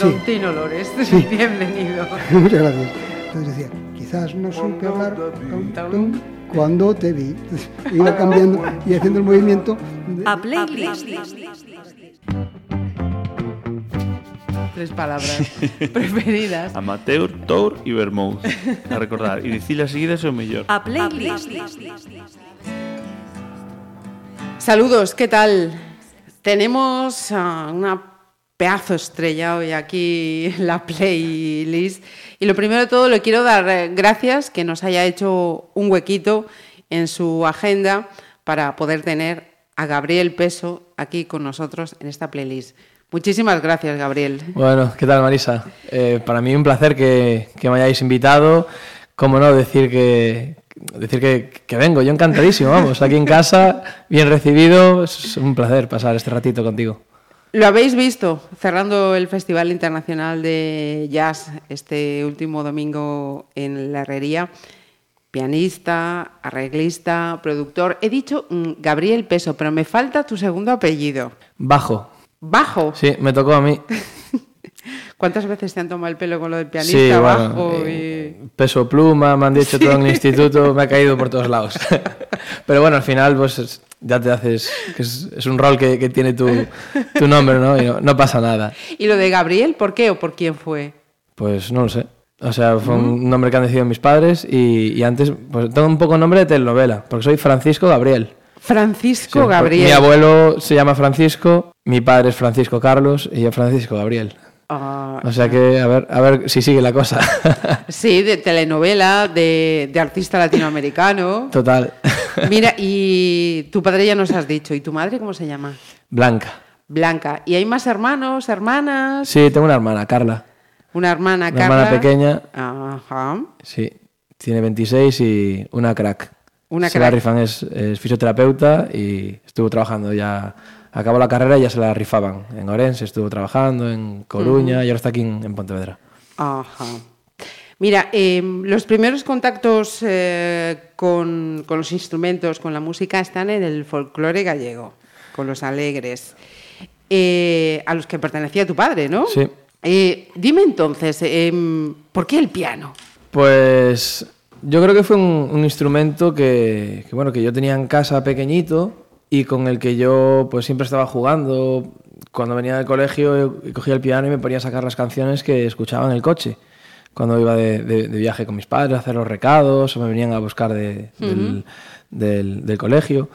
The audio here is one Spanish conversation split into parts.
Don Tino Lores, bienvenido. Muchas gracias. Entonces decía, quizás no supe hablar cuando te vi. Iba cambiando y haciendo el movimiento. A playlist. Tres palabras preferidas. Amateur, Tour y Vermouth. A recordar. Y decirlas seguidas es o mellor. A playlist. Saludos, ¿qué tal? Tenemos uh, una pedazo estrella hoy aquí en la playlist. Y lo primero de todo le quiero dar eh, gracias que nos haya hecho un huequito en su agenda para poder tener a Gabriel Peso aquí con nosotros en esta playlist. Muchísimas gracias, Gabriel. Bueno, ¿qué tal, Marisa? Eh, para mí un placer que, que, me hayáis invitado. Cómo no, decir que, decir que, que, vengo, yo encantadísimo, vamos, aquí en casa, bien recibido. Es un placer pasar este ratito contigo. Lo habéis visto cerrando el Festival Internacional de Jazz este último domingo en la Herrería. Pianista, arreglista, productor. He dicho mm, Gabriel Peso, pero me falta tu segundo apellido. Bajo. ¿Bajo? Sí, me tocó a mí. ¿Cuántas veces te han tomado el pelo con lo del pianista sí, bajo? Eh, y... Peso pluma, me han dicho todo en el instituto, me ha caído por todos lados. Pero bueno, al final pues ya te haces, que es, es un rol que, que tiene tu, tu, nombre, ¿no? Y no, no, pasa nada. ¿Y lo de Gabriel, por qué o por quién fue? Pues no lo sé. O sea, fue un nombre que han decidido mis padres y, y antes, pues tengo un poco nombre de telenovela, porque soy Francisco Gabriel. Francisco Sí, Gabriel. Mi abuelo se llama Francisco, mi padre es Francisco Carlos y yo Francisco Gabriel. Ah, O sea que a ver, a ver si sigue la cosa. sí, de telenovela, de, de artista latinoamericano. Total. Mira, y tu padre ya nos has dicho, ¿y tu madre cómo se llama? Blanca. Blanca. ¿Y hay más hermanos, hermanas? Sí, tengo una hermana, Carla. Una hermana, Una Carla. hermana pequeña. Ajá. Sí, tiene 26 y una crack. Una se crack. rifan, es, es fisioterapeuta y estuvo trabajando ya. Acabó la carrera y ya se la rifaban. En Orense estuvo trabajando, en Coruña y ahora está aquí en, en Pontevedra. Ajá. Mira, eh, los primeros contactos eh, con, con, los instrumentos, con la música, están en el folclore gallego, con los alegres, eh, a los que pertenecía tu padre, ¿no? Sí. Eh, dime entonces, em, ¿por qué el piano? Pues yo creo que fue un, un instrumento que, que, bueno, que yo tenía en casa pequeñito y con el que yo pues siempre estaba jugando. Cuando venía del colegio cogía el piano y me ponía a sacar las canciones que escuchaba en el coche. Cuando iba de, de, de viaje con mis padres a hacer los recados o me venían a buscar de, uh -huh. del, del, del, colegio.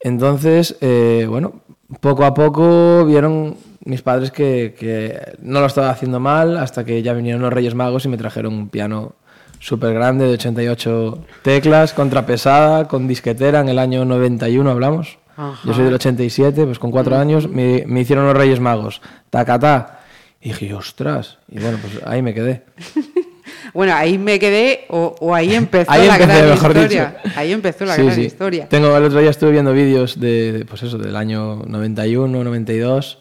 Entonces, eh, bueno, poco a poco vieron mis padres que, que, no lo estaba haciendo mal hasta que ya vinieron los Reyes Magos y me trajeron un piano súper grande de 88 teclas, contrapesada, con disquetera en el año 91 hablamos. Ajá. Yo soy del 87, pues con cuatro años me, me, hicieron los Reyes Magos. Tacatá. Y dije, ostras. Y bueno, pues ahí me quedé. bueno, ahí me quedé o, o ahí empezó ahí la empecé, gran mejor historia. Dicho. Ahí empezó la sí, gran sí. historia. Tengo, el otro día estuve viendo vídeos de, de, pues eso, del año 91, 92.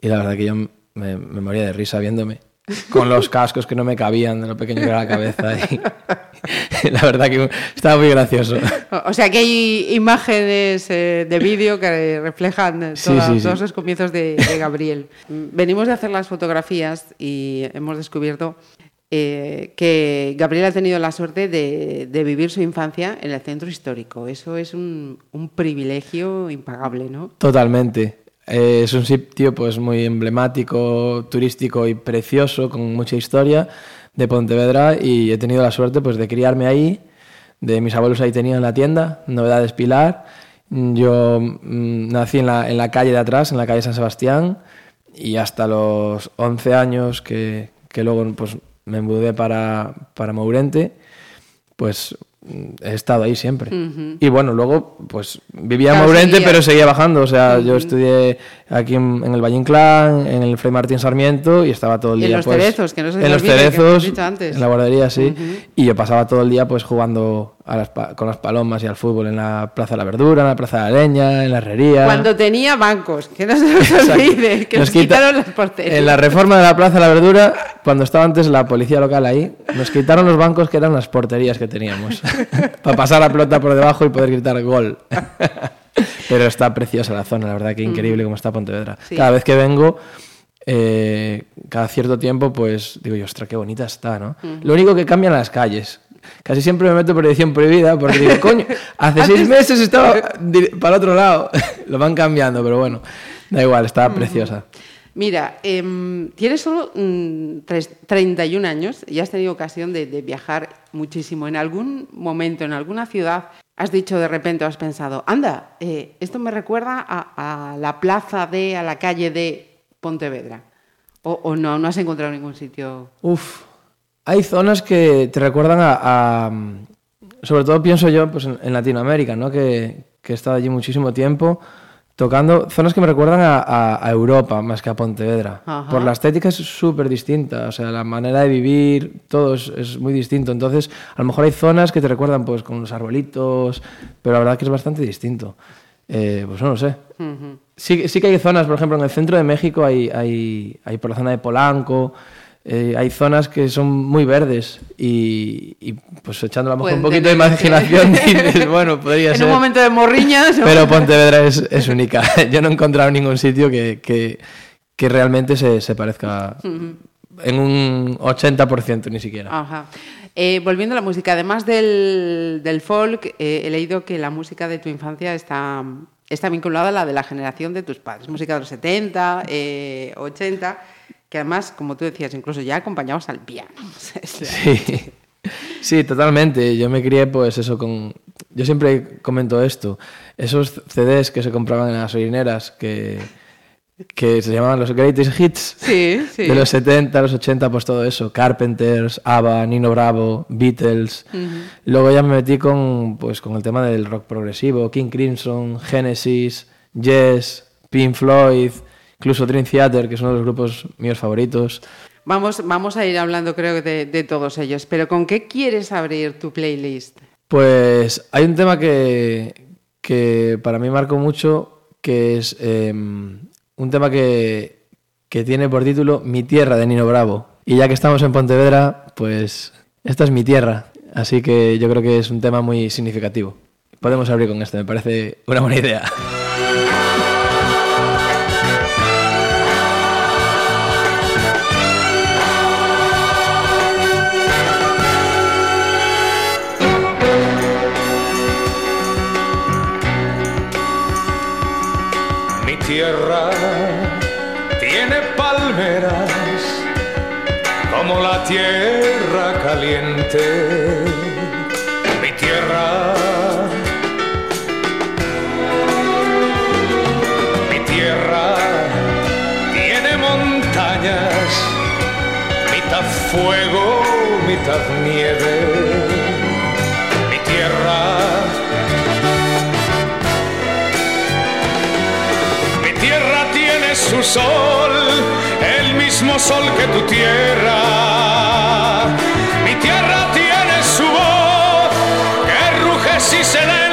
Y la verdad que yo me, me moría de risa viéndome con los cascos que no me cabían de lo pequeño que era la cabeza. Y, la verdad que estaba muy gracioso. O sea que hay imágenes eh, de vídeo que reflejan toda, sí, sí, todos los comienzos de, de, Gabriel. Venimos de hacer las fotografías y hemos descubierto eh, que Gabriel ha tenido la suerte de, de, vivir su infancia en el centro histórico. Eso es un, un privilegio impagable, ¿no? Totalmente. Eh, es un sitio pues muy emblemático, turístico y precioso, con mucha historia de Pontevedra y he tenido la suerte pues de criarme ahí, de mis abuelos ahí tenían la tienda, Novedades Pilar, yo mmm, nací en la, en la calle de atrás, en la calle San Sebastián y hasta los 11 años que, que luego pues me mudé para, para Mourente, pues he estado ahí siempre. Uh -huh. Y bueno, luego pues vivía claro, en Maurente, seguía. pero seguía bajando. O sea, uh -huh. yo estudié aquí en, en, el Valle Inclán, en el Fray Martín Sarmiento y estaba todo el día. en los pues, cerezos, que no se En los olvide, cerezos, antes. en la guardería, sí. Uh -huh. Y yo pasaba todo el día pues jugando las con las palomas y al fútbol en la Plaza de la Verdura, en la Plaza de la Leña, en la Herrería. Cuando tenía bancos, que no se nos olvide, que nos, nos quita, quitaron las porterías. En la reforma de la Plaza de la Verdura, cuando estaba antes la policía local ahí, nos quitaron los bancos que eran las porterías que teníamos. para pasar la pelota por debajo y poder gritar gol. Pero está preciosa la zona, la verdad que increíble mm. como está Pontevedra. Sí. Cada vez que vengo, eh, cada cierto tiempo, pues digo yo, ostras, qué bonita está, ¿no? Lo único que cambian las calles. Casi siempre me meto por edición prohibida porque digo, coño, hace seis meses estaba para el otro lado. Lo van cambiando, pero bueno, da igual, está preciosa. Mira, em, tienes solo mm, tres- 31 años y has tenido ocasión de, de viajar muchísimo. En algún momento, en alguna ciudad, has dicho de repente, has pensado, anda, eh, esto me recuerda a, a la plaza de, a la calle de Pontevedra. O, o no, no has encontrado ningún sitio. Uf, hay zonas que te recuerdan a, a- sobre todo pienso yo pues en, en Latinoamérica, ¿no? Que, que he estado allí muchísimo tiempo tocando zonas que me recuerdan a, a- a Europa más que a Pontevedra. Ajá. Por la estética es súper distinta, o sea, la manera de vivir, todo es, es muy distinto. Entonces, a lo mejor hay zonas que te recuerdan pues con los arbolitos, pero la verdad que es bastante distinto. Eh, pues no lo sé. Sí, sí que hay zonas, por ejemplo, en el centro de México hay, hay, hay por la zona de Polanco, eh, hay zonas que son muy verdes y, y, pues echando a lo mejor un poquito de que- imaginación dices, bueno, podría En ser. un momento de morriñas. Pero Pontevedra es, es única. Yo no he encontrado ningún sitio que, que, que realmente se, se parezca en un 80% ni siquiera. Ajá. Eh, volviendo a la música, además del, del folk, eh, he leído que la música de tu infancia está, está vinculada a la de la generación de tus padres. Música de los 70, eh, 80, que además, como tú decías, incluso ya acompañados al piano. Sí. Sí, totalmente. Yo me crié, pues eso, con. Yo siempre comento esto. Esos CDs que se compraban en las gasolineras, que, que se llamaban los Greatest Hits. Sí, sí. De los 70, los 80, pues todo eso. Carpenters, ABBA, Nino Bravo, Beatles. Luego ya me metí con, pues, con el tema del rock progresivo. King Crimson, Genesis, Yes, Pink Floyd, incluso Dream Theater, que es uno de los grupos míos favoritos. Vamos, vamos a ir hablando, creo, de, de todos ellos. Pero ¿con qué quieres abrir tu playlist? Pues hay un tema que, que para mí marcó mucho, que es eh, un tema que, que tiene por título Mi tierra de Nino Bravo. Y ya que estamos en Pontevedra, pues esta es mi tierra. Así que yo creo que es un tema muy significativo. Podemos abrir con este, me parece una buena idea. Tierra caliente. Mi tierra, mi tierra tiene montañas, mitad fuego, mitad nieve. Mi tierra Mi tierra tiene su sol, mismo sol que tu tierra. Mi tierra tiene su voz, que ruge si se la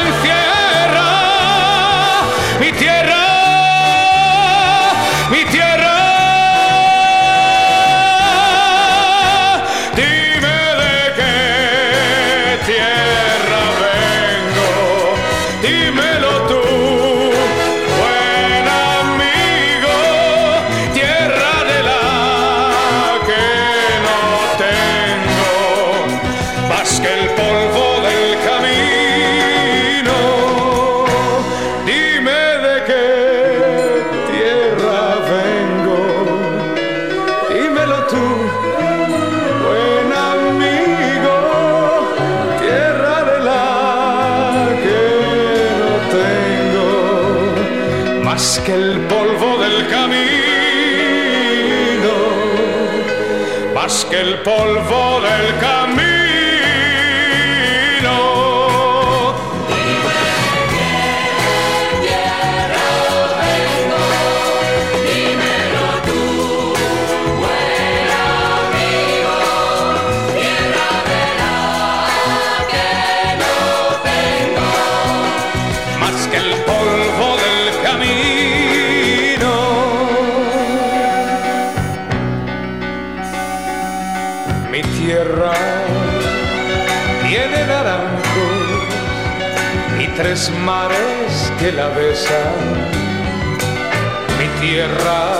que el mares que la besan. Mi tierra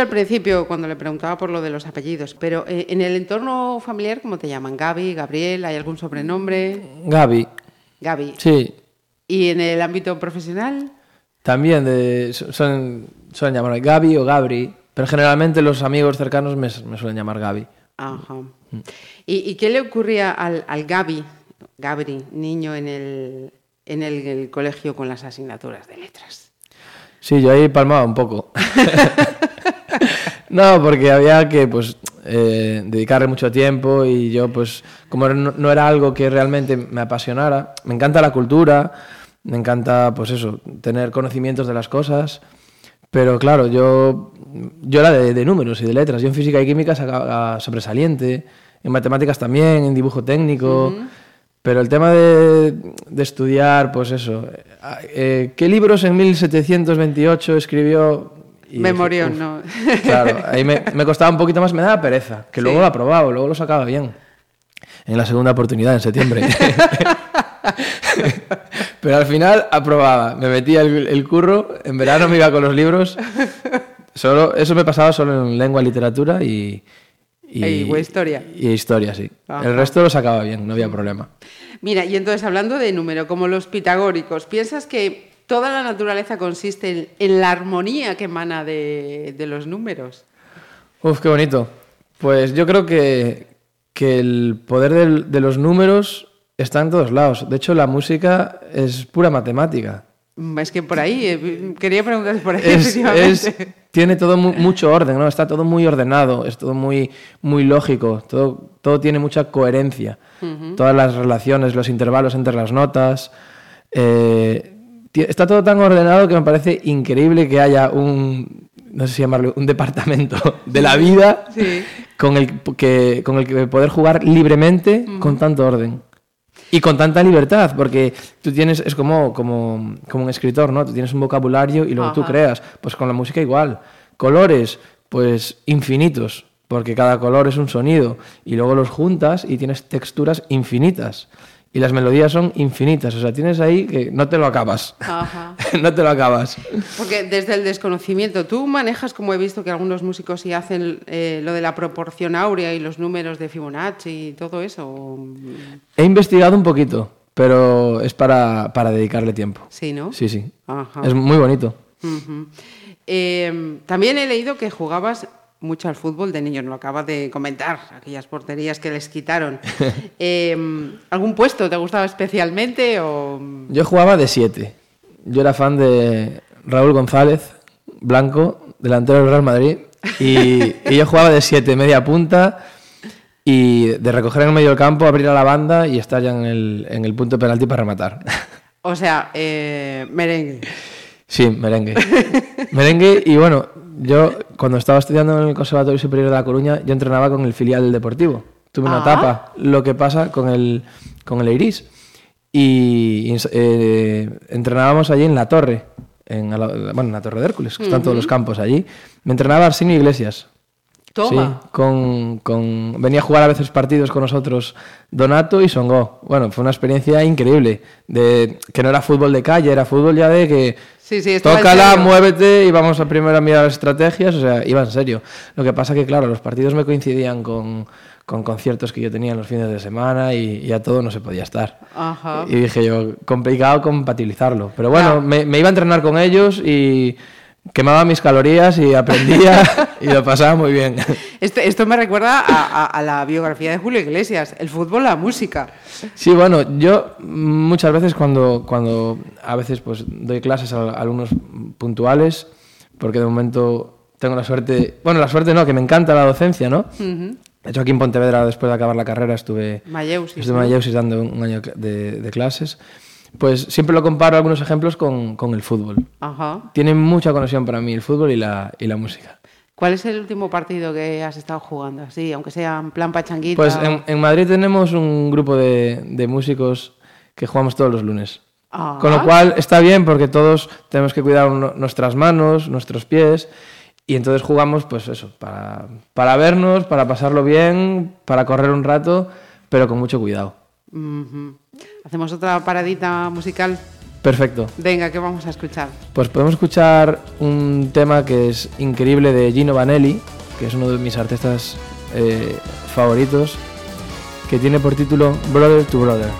yo al principio, cuando le preguntaba por lo de los apellidos, pero eh, en el entorno familiar, ¿cómo te llaman? Gaby, Gabriel, ¿hay algún sobrenombre? Gaby, Gaby. sí. ¿Y en el ámbito profesional? También de, son, suelen llamarme Gaby o Gabri, pero generalmente los amigos cercanos me, me suelen llamar Gaby. Ajá. ¿Y, y qué le ocurría al, al Gaby, Gabri, niño en el, en el, el colegio con las asignaturas de letras? Sí, yo ahí palmaba un poco. no, porque había que pues eh, dedicarle mucho tiempo y yo pues como no, era algo que realmente me apasionara, me encanta la cultura, me encanta pues eso, tener conocimientos de las cosas, pero claro, yo, yo era de, números y de letras, yo en física y química sacaba sobresaliente, en matemáticas también, en dibujo técnico. Pero el tema de, de estudiar, pues eso. eh, ¿Qué libros en 1728 escribió? Memorión. ¿no? Claro, ahí me, me costaba un poquito más, me daba pereza, que luego lo aprobaba, luego lo sacaba bien. En la segunda oportunidad, en septiembre. Pero al final aprobaba. Me metía el, el curro, en verano me iba con los libros. Solo, eso me pasaba solo en lengua, literatura y... Y- historia. Y historia, sí. Ajá. El resto lo sacaba bien, no había problema. Mira, y entonces hablando de número, como los pitagóricos, ¿piensas que toda la naturaleza consiste en, en la armonía que emana de, de los números? Uf, qué bonito. Pues yo creo que, que el poder del- de los números está en todos lados. De hecho, la música es pura matemática. Es que por ahí, eh, quería preguntarte por ahí, Es, tiene todo mu- mucho orden, ¿no? Está todo muy ordenado, es todo muy, muy lógico, todo, todo tiene mucha coherencia. Todas las relaciones, los intervalos entre las notas. eh, está todo tan ordenado que me parece increíble que haya un, no sé si llamarlo, un departamento de la vida Sí. con, el que, con el que poder jugar libremente con tanto orden. Y con tanta libertad, porque tú tienes, es como, como, como un escritor, ¿no? Tú tienes un vocabulario y luego tú Ajá. creas. Pues con la música igual. Colores, pues infinitos, porque cada color es un sonido. Y luego los juntas y tienes texturas infinitas. Y las melodías son infinitas. O sea, tienes ahí que no te lo acabas. Ajá. no te lo acabas. Porque desde el desconocimiento, tú manejas, como he visto que algunos músicos sí hacen eh, lo de la proporción áurea y los números de Fibonacci y todo eso. o- He investigado un poquito, pero es para, para dedicarle tiempo. Sí, ¿no? Sí, sí. Ajá. Es muy bonito. Eh, también he leído que jugabas mucho al fútbol de niños, lo acabas de comentar, aquellas porterías que les quitaron. Eh, ¿Algún puesto te gustaba especialmente o...? Yo jugaba de 7. Yo era fan de Raúl González, blanco, delantero del Real Madrid. Y, y yo jugaba de 7, media punta. Y de recoger en el medio del campo, abrir a la banda y estar ya en el, en el punto de penalti para rematar. O sea, eh, merengue. Sí, merengue. merengue y bueno, yo cuando estaba estudiando en el Conservatorio Superior de La Coruña, yo entrenaba con el filial del Deportivo. Tuve una Ah. etapa, lo que pasa con el, con el Iris. Y, eh, entrenábamos allí en la torre, en, bueno, en la Torre de Hércules, que están todos los campos allí. Me entrenaba Arsenio Iglesias. Toma. Sí, con, con- venía a jugar a veces partidos con nosotros Donato y Songo. Bueno, fue una experiencia increíble. De, que no era fútbol de calle, era fútbol ya de que Sí, sí, tócala, muévete y vamos a primero a mirar las estrategias. O sea, iba en serio. Lo que pasa que, claro, los partidos me coincidían con, con conciertos que yo tenía en los fines de semana y, y a todo no se podía estar. Ajá. Y dije yo, complicado compatibilizarlo. Pero bueno, me iba a entrenar con ellos y quemaba mis calorías y aprendía y lo pasaba muy bien. Esto, esto me recuerda a, a- a la biografía de Julio Iglesias, el fútbol, la música. Sí, bueno, yo muchas veces cuando, cuando a veces pues doy clases a alumnos puntuales, porque de momento tengo la suerte, bueno, la suerte no, que me encanta la docencia, ¿no? De hecho, aquí en Pontevedra, después de acabar la carrera, estuve, Mayeusis, estuve ¿no? en Mayeusis dando un año de, de clases. Pues siempre lo comparo algunos ejemplos con, con el fútbol. Ajá. Tiene mucha conexión para mí el fútbol y la, y la música. ¿Cuál es el último partido que has estado jugando? Así, aunque sea en plan pachanguita. Pues en, en Madrid tenemos un grupo de, de músicos que jugamos todos los lunes. Ah. Con lo cual está bien porque todos tenemos que cuidar nuestras manos, nuestros pies. Y entonces jugamos, pues eso, para, para vernos, para pasarlo bien, para correr un rato, pero con mucho cuidado. Hacemos otra paradita musical. Perfecto. Venga, ¿qué vamos a escuchar? Pues podemos escuchar un tema que es increíble de Gino Vanelli, que es uno de mis artistas eh, favoritos, que tiene por título Brother to brother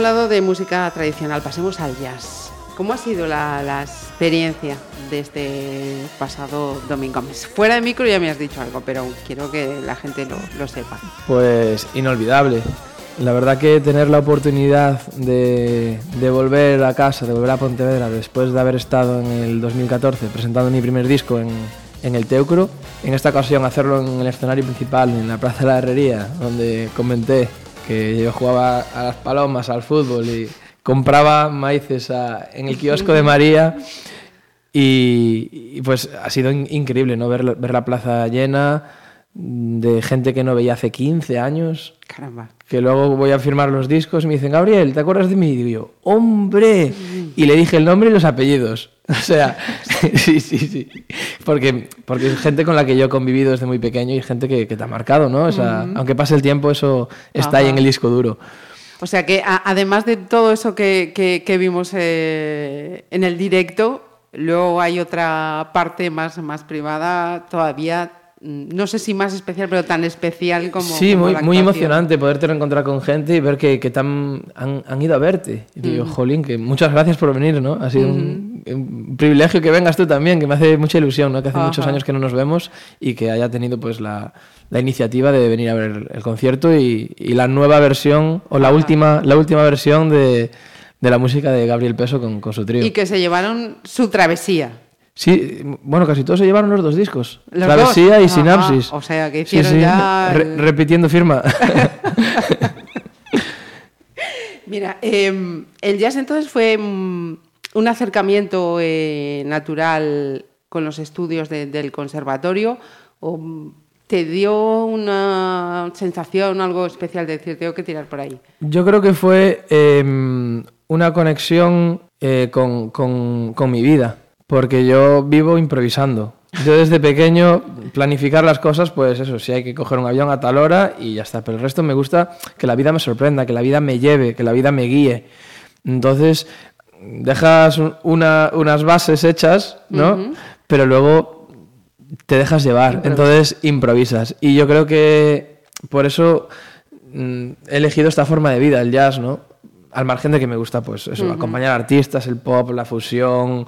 hablado de música tradicional, pasemos al jazz. ¿Cómo ha sido la, la experiencia de este pasado domingo? Fuera de micro ya me has dicho algo, pero quiero que la gente lo, lo sepa. Pues inolvidable. La verdad que tener la oportunidad de, de volver a casa, de volver a Pontevedra, después de haber estado en el 2014 presentando mi primer disco en, en el Teucro, en esta ocasión hacerlo en el escenario principal, en la Plaza de la Herrería, donde comenté que yo jugaba a las palomas, al fútbol y compraba maíces a- en el kiosco de María. Y, y, pues ha sido in- increíble ¿no? ver, la- ver la plaza llena de gente que no veía hace 15 años, Caramba. que luego voy a firmar los discos y me dicen, Gabriel, ¿te acuerdas de mí? Y digo yo, ¡hombre! Y le dije el nombre y los apellidos. O sea, sí, sí, sí. Porque, porque es gente con la que yo he convivido desde muy pequeño y gente que, que te ha marcado, ¿no? O sea, aunque pase el tiempo, eso está ahí en el disco duro. O sea que a- además de todo eso que, que- que vimos eh, en el directo, luego hay otra parte más, más privada todavía, no sé si más especial, pero tan especial como... sí, como muy, la muy emocionante poderte reencontrar con gente y ver que, que te han, han, ido a verte. Y digo, jolín, que muchas gracias por venir, ¿no? Ha sido un, un privilegio que vengas tú también, que me hace mucha ilusión, ¿no? Que hace muchos Ajá. años que no nos vemos y que haya tenido pues la, la iniciativa de venir a ver el concierto y, y la nueva versión, o la última, la última versión de, de la música de Gabriel Peso con, con su trío. Y que se llevaron su travesía. Sí, bueno, casi todos se llevaron los dos discos. ¿Los Travesía dos? y Ajá, Sinapsis. o sea, que hicieron sí, ya re- repitiendo firma. Mira, eh, el jazz entonces fue mm, un acercamiento eh, natural con los estudios de- del conservatorio o mm, te dio una sensación, algo especial de decir, tengo que tirar por ahí. Yo creo que fue eh, una conexión eh, con, con- con mi vida, porque yo vivo improvisando. Yo desde pequeño planificar las cosas, pues eso, si hay que coger un avión a tal hora y ya está. Pero el resto me gusta que la vida me sorprenda, que la vida me lleve, que la vida me guíe. Entonces, dejas un- una- unas bases hechas, ¿no? Pero luego te dejas llevar, entonces improvisas. Y yo creo que por eso mm, he elegido esta forma de vida, el jazz, ¿no? Al margen de que me gusta, pues eso, acompañar artistas, el pop, la fusión.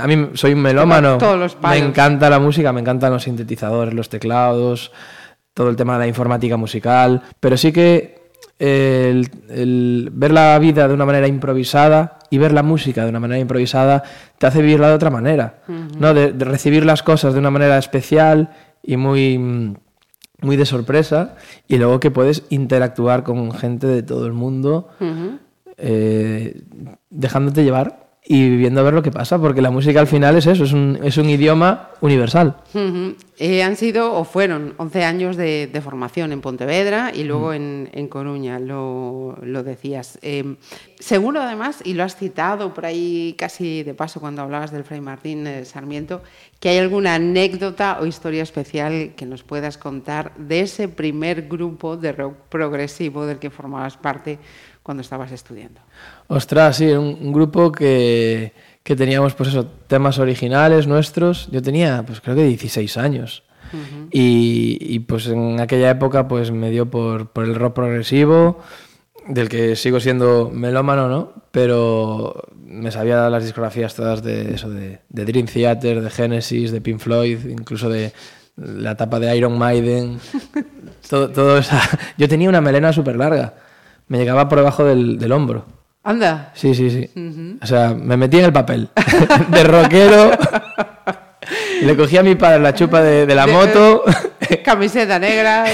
A mí soy un melómano. Todos los me encanta la música, me encantan los sintetizadores, los teclados, todo el tema de la informática musical. Pero sí que el, el ver la vida de una manera improvisada y ver la música de una manera improvisada te hace vivirla de otra manera, ¿no? De, de recibir las cosas de una manera especial y muy, mm, muy de sorpresa y luego que puedes interactuar con gente de todo el mundo eh, dejándote llevar y viviendo a ver lo que pasa, porque la música al final es eso, es un, es un idioma universal. Ujú. Eh, han sido o fueron 11 años de, de formación en Pontevedra y luego en, en Coruña, lo, lo decías. Eh, seguro además, y lo has citado por ahí casi de paso cuando hablabas del Fray Martín eh, Sarmiento, que hay alguna anécdota o historia especial que nos puedas contar de ese primer grupo de rock progresivo del que formabas parte cuando estabas estudiando. Ostras, sí, un, un grupo que, que teníamos, pues eso, temas originales nuestros. Yo tenía, pues creo que 16 años. y, y, pues en aquella época, pues me dio por, por el rock progresivo, del que sigo siendo melómano, ¿no? Pero me sabía las discografías todas de eso, de, de Dream Theater, de Genesis, de Pink Floyd, incluso de la etapa de Iron Maiden. todo, todo esa... Yo tenía una melena súper larga. Me llegaba por debajo del, del hombro. Anda. Sí, sí, sí. O sea, me metí en el papel de rockero. y le cogí a mi padre la chupa de, de la De- moto. Camiseta negra.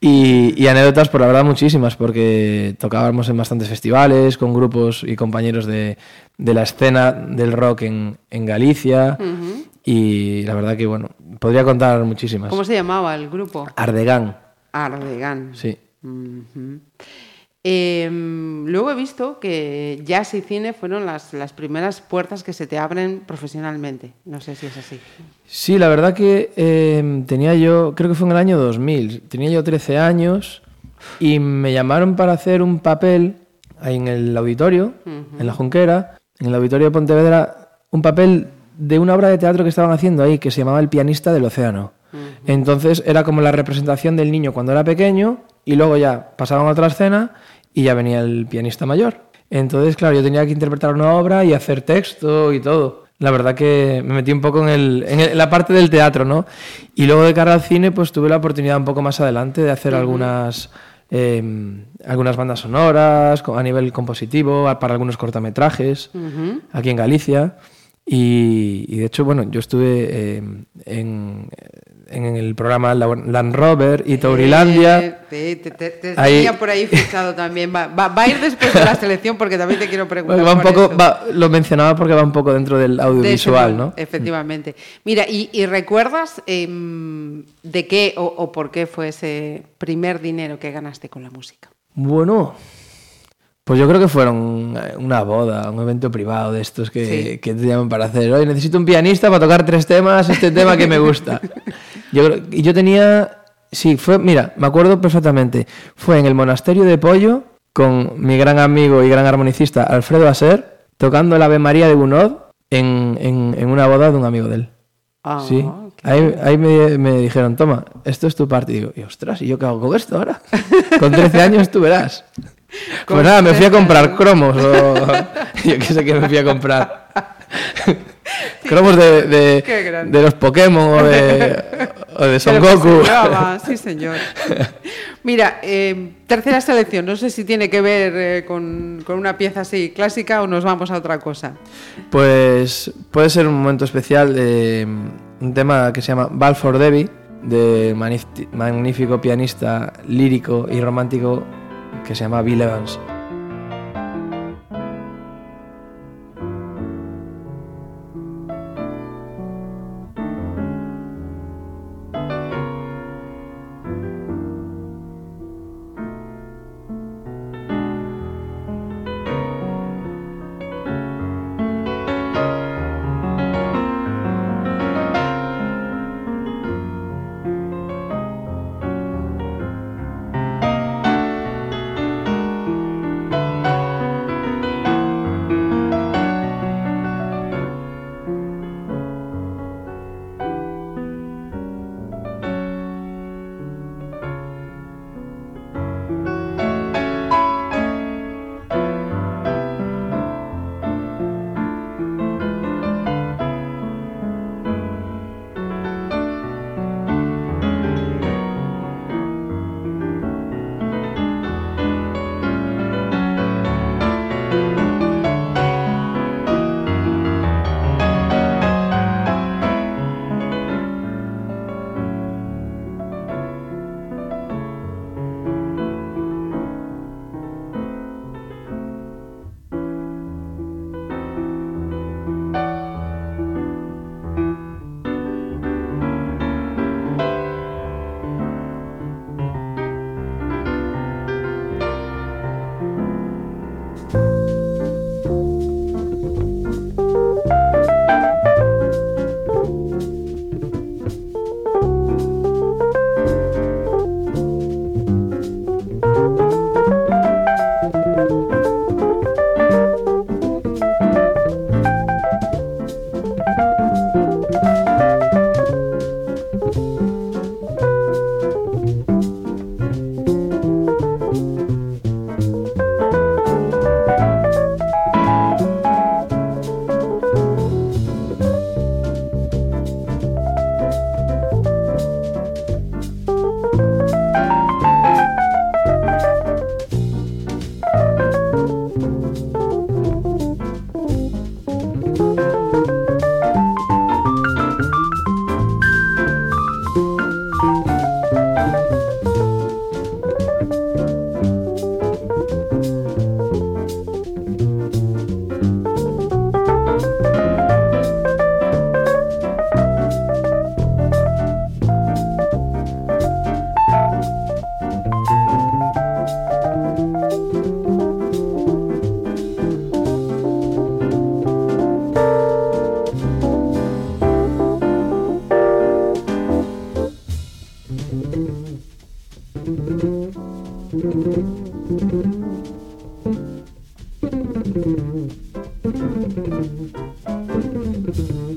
y, y anécdotas, por la verdad, muchísimas, porque tocábamos en bastantes festivales con grupos y compañeros de, de la escena del rock en, en Galicia. Y la verdad que, bueno, podría contar muchísimas. ¿Cómo se llamaba el grupo? Ardegan, Ardegan. sí. Em, luego he visto que jazz y cine fueron las, las primeras puertas que se te abren profesionalmente. No sé si es así. Sí, la verdad que eh, tenía yo, creo que fue en el año 2000, tenía yo 13 años y me llamaron para hacer un papel ahí en el auditorio, en la Junquera, en el auditorio de Pontevedra, un papel de una obra de teatro que estaban haciendo ahí que se llamaba El pianista del océano. Entonces era como la representación del niño cuando era pequeño y luego ya pasaban a otra escena y ya venía el pianista mayor. Entonces, claro, yo tenía que interpretar una obra y hacer texto y todo. La verdad que me metí un poco en, el- en el- en la parte del teatro, ¿no? Y luego de cara al cine, pues tuve la oportunidad un poco más adelante de hacer algunas, eh, algunas bandas sonoras a nivel compositivo, para algunos cortometrajes, aquí en Galicia. Y, y de hecho, bueno, yo estuve eh, en, en el programa La- Land Rover y Taurilandia. Eh, te, te- te- te Ahí- tenía por ahí fichado también. Va, va- va a ir después de la selección porque también te quiero preguntar. Bueno, va un poco, va- lo mencionaba porque va un poco dentro del De audiovisual, modo, ¿no? Efectivamente. Mira, ¿y, y recuerdas em, de qué o, o por qué fue ese primer dinero que ganaste con la música? Bueno, pues yo creo que fueron eh, una boda, un evento privado de estos que, Sí. que te llaman para hacer. Oye, necesito un pianista para tocar tres temas, este tema que me gusta. Yo creo- yo tenía, sí, fue, mira, me acuerdo perfectamente. Fue en el monasterio de Pollo con mi gran amigo y gran armonicista Alfredo Aser tocando el Ave María de Gounod en, en, en una boda de un amigo de él. Ah, Sí, ahí, ahí me, me dijeron, toma, esto es tu parte. Y digo, y ostras, ¿y yo qué hago con esto ahora? Con 13 años tú verás. Pues nada, me fui a 13 comprar cromos o yo qué sé qué me fui a comprar. cromos de, de, de los Pokémon o de, o de Son Goku. sí, señor. Mira, eh, tercera selección. No sé si tiene que ver eh, con, con una pieza así clásica o nos vamos a otra cosa. Pues puede ser un momento especial de un tema que se llama Ball for Debbie, de manif- magnífico pianista lírico y romántico que se llama Bill Evans. Thank you.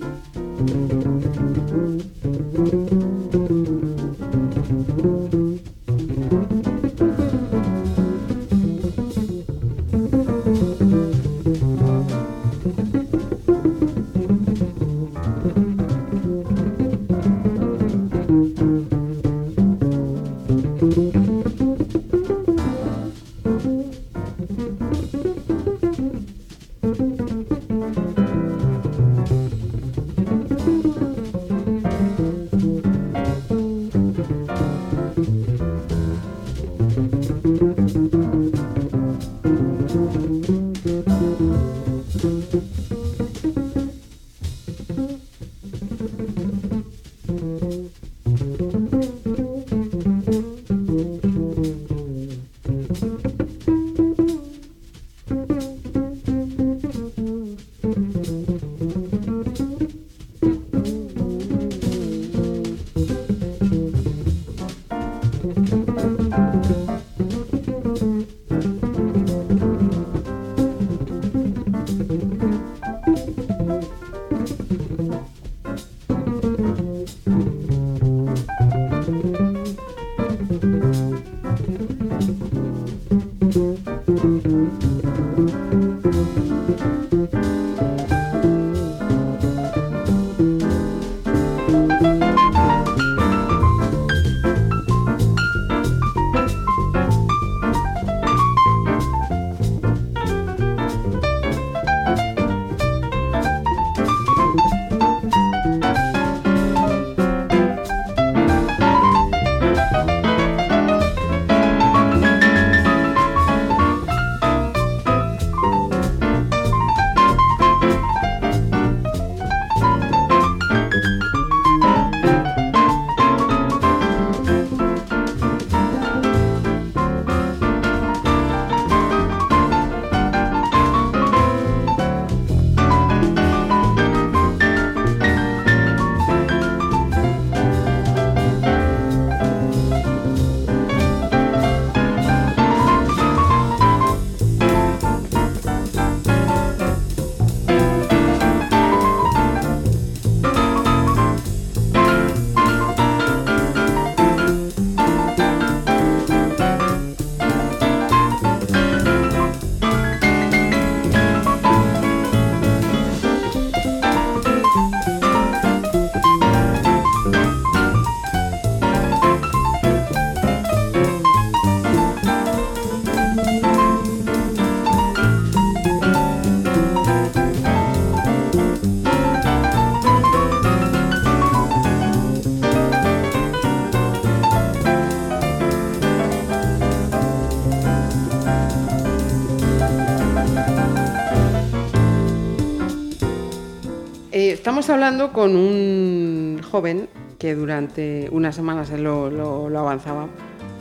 Estamos hablando con un joven que durante unas semanas él lo, lo- lo avanzaba.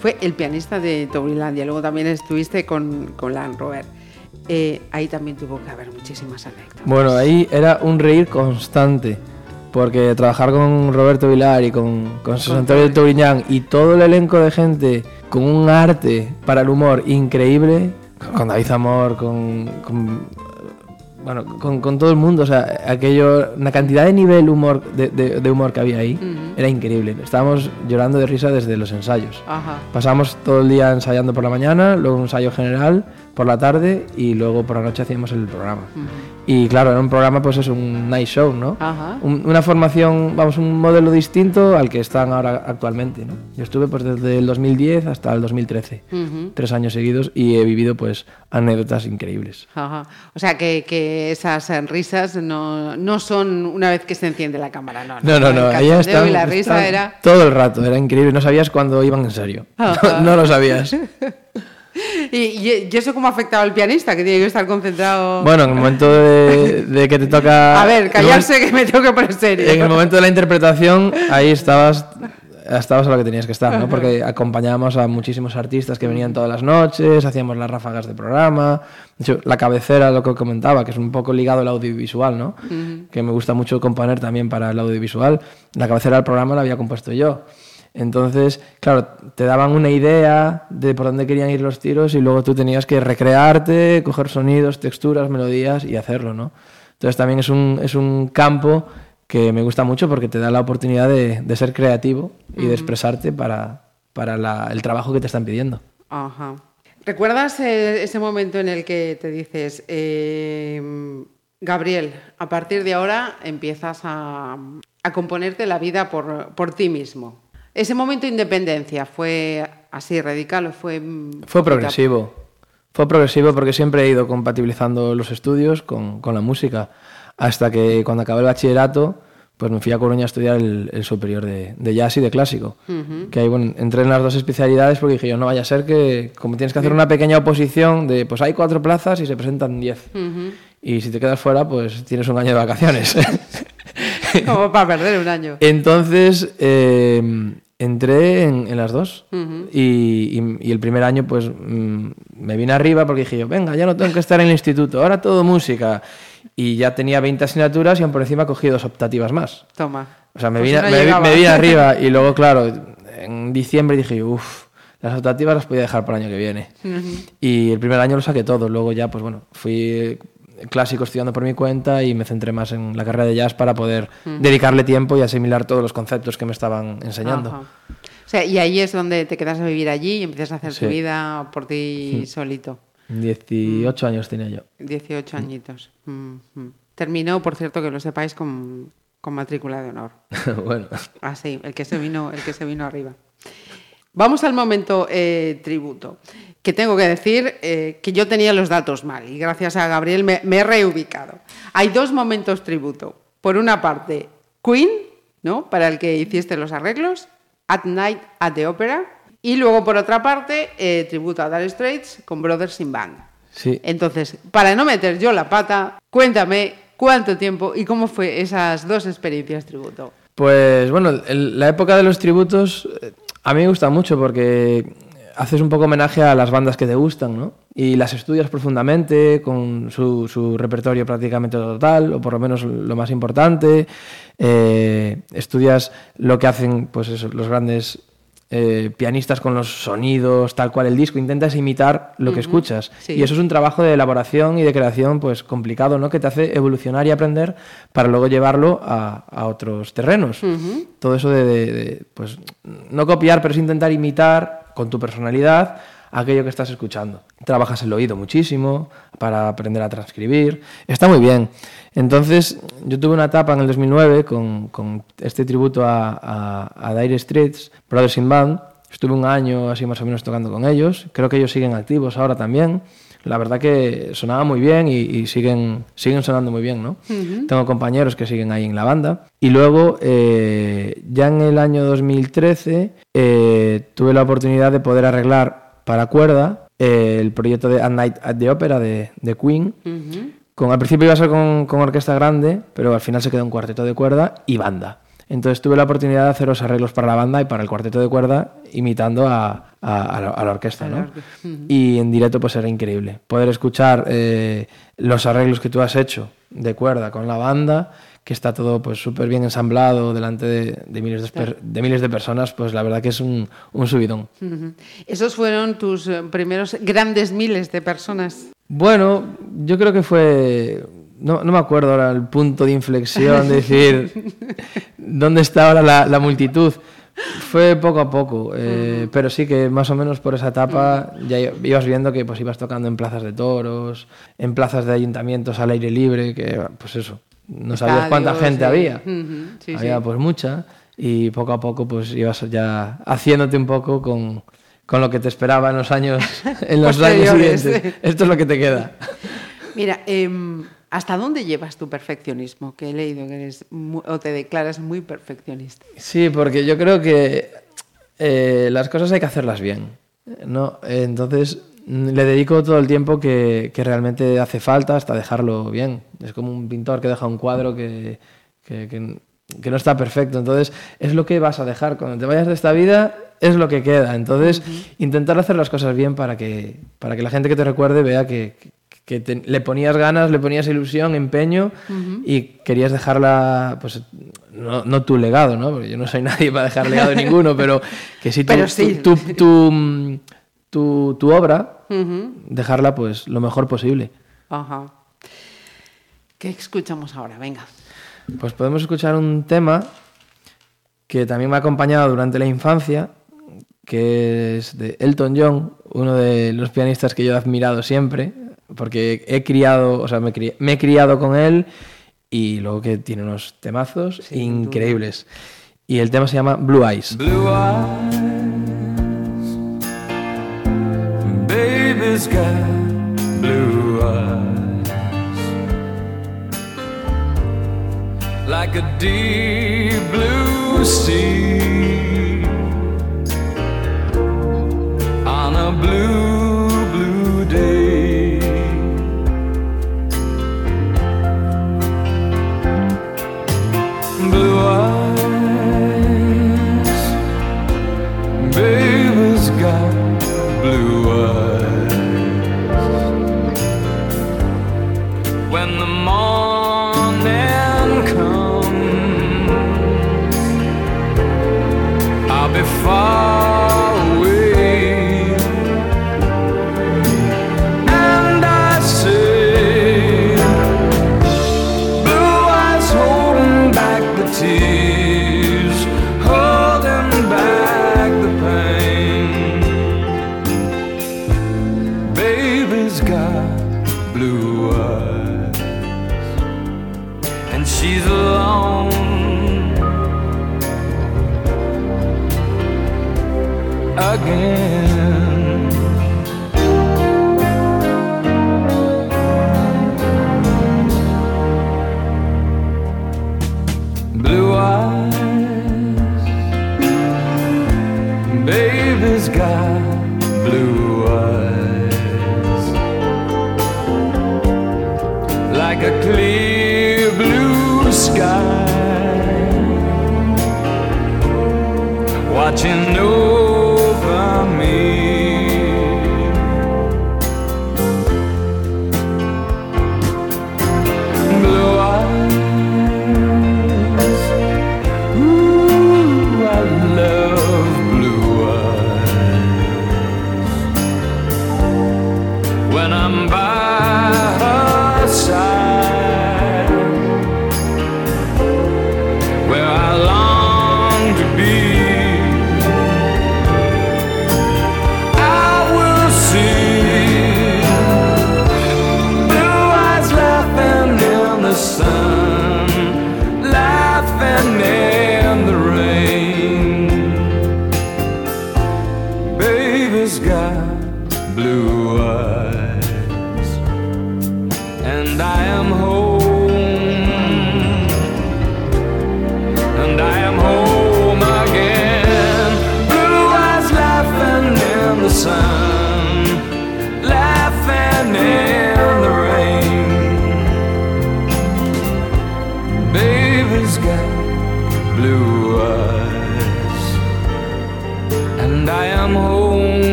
Fue el pianista de Tourilandia. Luego también estuviste con, con Land Rover. Eh, ahí también tuvo que haber muchísimas anécdotas. Bueno, ahí era un reír constante. Porque trabajar con Roberto Vilar y con, con José Antonio de Touriñán y todo el elenco de gente con un arte para el humor increíble, con David Zamor, con, con, bueno, con, con todo el mundo, o sea, aquello, una cantidad de nivel humor, de, de- de humor que había ahí, era increíble. Estábamos llorando de risa desde los ensayos. Ajá. Pasamos todo el día ensayando por la mañana, luego un ensayo general por la tarde y luego por la noche hacíamos el programa. Y claro, era un programa, pues es un night show, ¿no? Ajá. Un- una formación, vamos, un modelo distinto al que están ahora actualmente, ¿no? Yo estuve pues desde el 2010 hasta el 2013, Ujú. tres años seguidos y he vivido pues anécdotas increíbles. Ajá. O sea que, que esas risas no, no son una vez que se enciende la cámara, no. No, no, no, El ahí cachondeo están, y la risa están era. todo el rato, era increíble, no sabías cuándo iban en serio, Ajá. no, lo sabías. ¿Y, y, y eso cómo ha afectado al pianista, que tiene que estar concentrado? Bueno, en el momento de, de que te toca... a ver, callarse que me tengo que poner serio. En el momento de la interpretación, ahí estabas, estabas a lo que tenías que estar, ¿no? Porque acompañábamos a muchísimos artistas que venían todas las noches, hacíamos las ráfagas de programa. De hecho, la cabecera, lo que comentaba, que es un poco ligado al audiovisual, ¿no? Que me gusta mucho componer también para el audiovisual. La cabecera del programa la había compuesto yo. Entonces, claro, te daban una idea de por dónde querían ir los tiros y luego tú tenías que recrearte, coger sonidos, texturas, melodías y hacerlo, ¿no? Entonces también es un, es un campo que me gusta mucho porque te da la oportunidad de, de ser creativo y de expresarte para, para la- el trabajo que te están pidiendo. Ajá. ¿Recuerdas eh, ese momento en el que te dices, eh, Gabriel, a partir de ahora empiezas a, a componerte la vida por, por ti mismo? Ese momento de independencia fue así radical o fue... mm, Fue progresivo. Fue progresivo porque siempre he ido compatibilizando los estudios con, con la música. Hasta que cuando acabé el bachillerato, pues me fui a Coruña a estudiar el, el superior de, de jazz y de clásico. Que ahí, bueno, entré en las dos especialidades porque dije yo, no vaya a ser que, como tienes que hacer una pequeña oposición de, pues hay cuatro plazas y se presentan diez. Y si te quedas fuera, pues tienes un año de vacaciones. Como para perder un año. Entonces eh, entré en, en las dos y, y- y el primer año pues mm, me vine arriba porque dije yo, venga, ya no tengo que estar en el instituto, ahora todo música. Y ya tenía 20 asignaturas y aún por encima cogí dos optativas más. Toma. O sea, me, Pues vine, no me vine arriba y luego, claro, en diciembre dije, uff, las optativas las podía dejar para el año que viene. Y el primer año lo saqué todo, luego ya, pues bueno, fui clásico estudiando por mi cuenta y me centré más en la carrera de jazz para poder dedicarle tiempo y asimilar todos los conceptos que me estaban enseñando. O sea, y ahí es donde te quedas a vivir allí y empiezas a hacer tu vida por ti solito. 18 años tenía yo. 18 añitos. Mm, mm. Terminó, por cierto, que lo sepáis, con, con matrícula de honor. bueno, Ah, sí, el que se vino, el que se vino arriba. Vamos al momento eh, tributo, que tengo que decir eh, que yo tenía los datos mal y gracias a Gabriel me, me he reubicado. Hay dos momentos tributo. Por una parte, Queen, ¿no? para el que hiciste los arreglos, At Night at the Opera, y luego por otra parte, eh, tributo a Dire Straits con Brothers in Band. sí. Entonces, para no meter yo la pata, cuéntame cuánto tiempo y cómo fue esas dos experiencias tributo. Pues bueno, el- la época de los tributos a mí me gusta mucho porque haces un poco homenaje a las bandas que te gustan, ¿no? Y las estudias profundamente, con su, su repertorio prácticamente total, o por lo menos lo más importante. Eh, estudias lo que hacen pues eso, los grandes eh, pianistas con los sonidos, tal cual el disco, intentas imitar lo que escuchas. sí. Y eso es un trabajo de elaboración y de creación pues complicado, ¿no? Que te hace evolucionar y aprender para luego llevarlo a, a otros terrenos. Todo eso de, de- de, pues no copiar, pero es intentar imitar con tu personalidad aquello que estás escuchando. Trabajas el oído muchísimo para aprender a transcribir. Está muy bien. Entonces, yo tuve una etapa en el 2009 con, con este tributo a, a, a Dire Straits, Brothers in Band. Estuve un año así más o menos tocando con ellos. Creo que ellos siguen activos ahora también. La verdad que sonaba muy bien y, y siguen, siguen sonando muy bien, ¿no? Tengo compañeros que siguen ahí en la banda. Y luego, eh, ya en el año 2013, eh, tuve la oportunidad de poder arreglar para cuerda eh, el proyecto de A Night at the Opera de, de Queen. Con, al principio iba a ser con, con orquesta grande, pero al final se quedó un cuarteto de cuerda y banda. Entonces tuve la oportunidad de hacer los arreglos para la banda y para el cuarteto de cuerda, imitando a, a- a la, a la orquesta. ¿no? Y en directo pues era increíble. Poder escuchar eh, los arreglos que tú has hecho de cuerda con la banda, que está todo pues súper bien ensamblado delante de, de miles de, miles de personas, pues la verdad que es un, un subidón. Esos fueron tus eh, primeros grandes miles de personas. Bueno, yo creo que fue. No, no me acuerdo ahora el punto de inflexión, de decir dónde está ahora la, la multitud. Fue poco a poco, eh, pero sí que más o menos por esa etapa ya ibas viendo que pues ibas tocando en plazas de toros, en plazas de ayuntamientos al aire libre, que pues eso, no sabías cuánta gente sí. había. Sí, había sí. pues mucha y poco a poco pues ibas ya haciéndote un poco con, con lo que te esperaba en los años, en los años siguientes. Esto es lo que te queda. Mira, em, ¿hasta dónde llevas tu perfeccionismo? Que he leído que eres o te declaras muy perfeccionista. Sí, porque yo creo que eh, las cosas hay que hacerlas bien. ¿no? Entonces le dedico todo el tiempo que, que realmente hace falta hasta dejarlo bien. Es como un pintor que deja un cuadro que, que- no está perfecto. Entonces es lo que vas a dejar. Cuando te vayas de esta vida es lo que queda. Entonces intentar hacer las cosas bien para que, para que la gente que te recuerde vea que, te- le ponías ganas, le ponías ilusión, empeño y querías dejarla, pues no, no tu legado, ¿no? Porque yo no soy nadie para dejar legado de ninguno, pero que sí tu, Pero sí. tu, tu- tu, tu- tu obra, dejarla pues lo mejor posible. Ajá. ¿Qué escuchamos ahora? Venga. Pues podemos escuchar un tema que también me ha acompañado durante la infancia, que es de Elton John, uno de los pianistas que yo he admirado siempre, porque he criado, o sea, me, cri- me he criado con él y luego que tiene unos temazos increíbles. Y el tema se llama Blue Eyes. Blue eyes, baby's got blue eyes, like a deep blue sea. On a blue far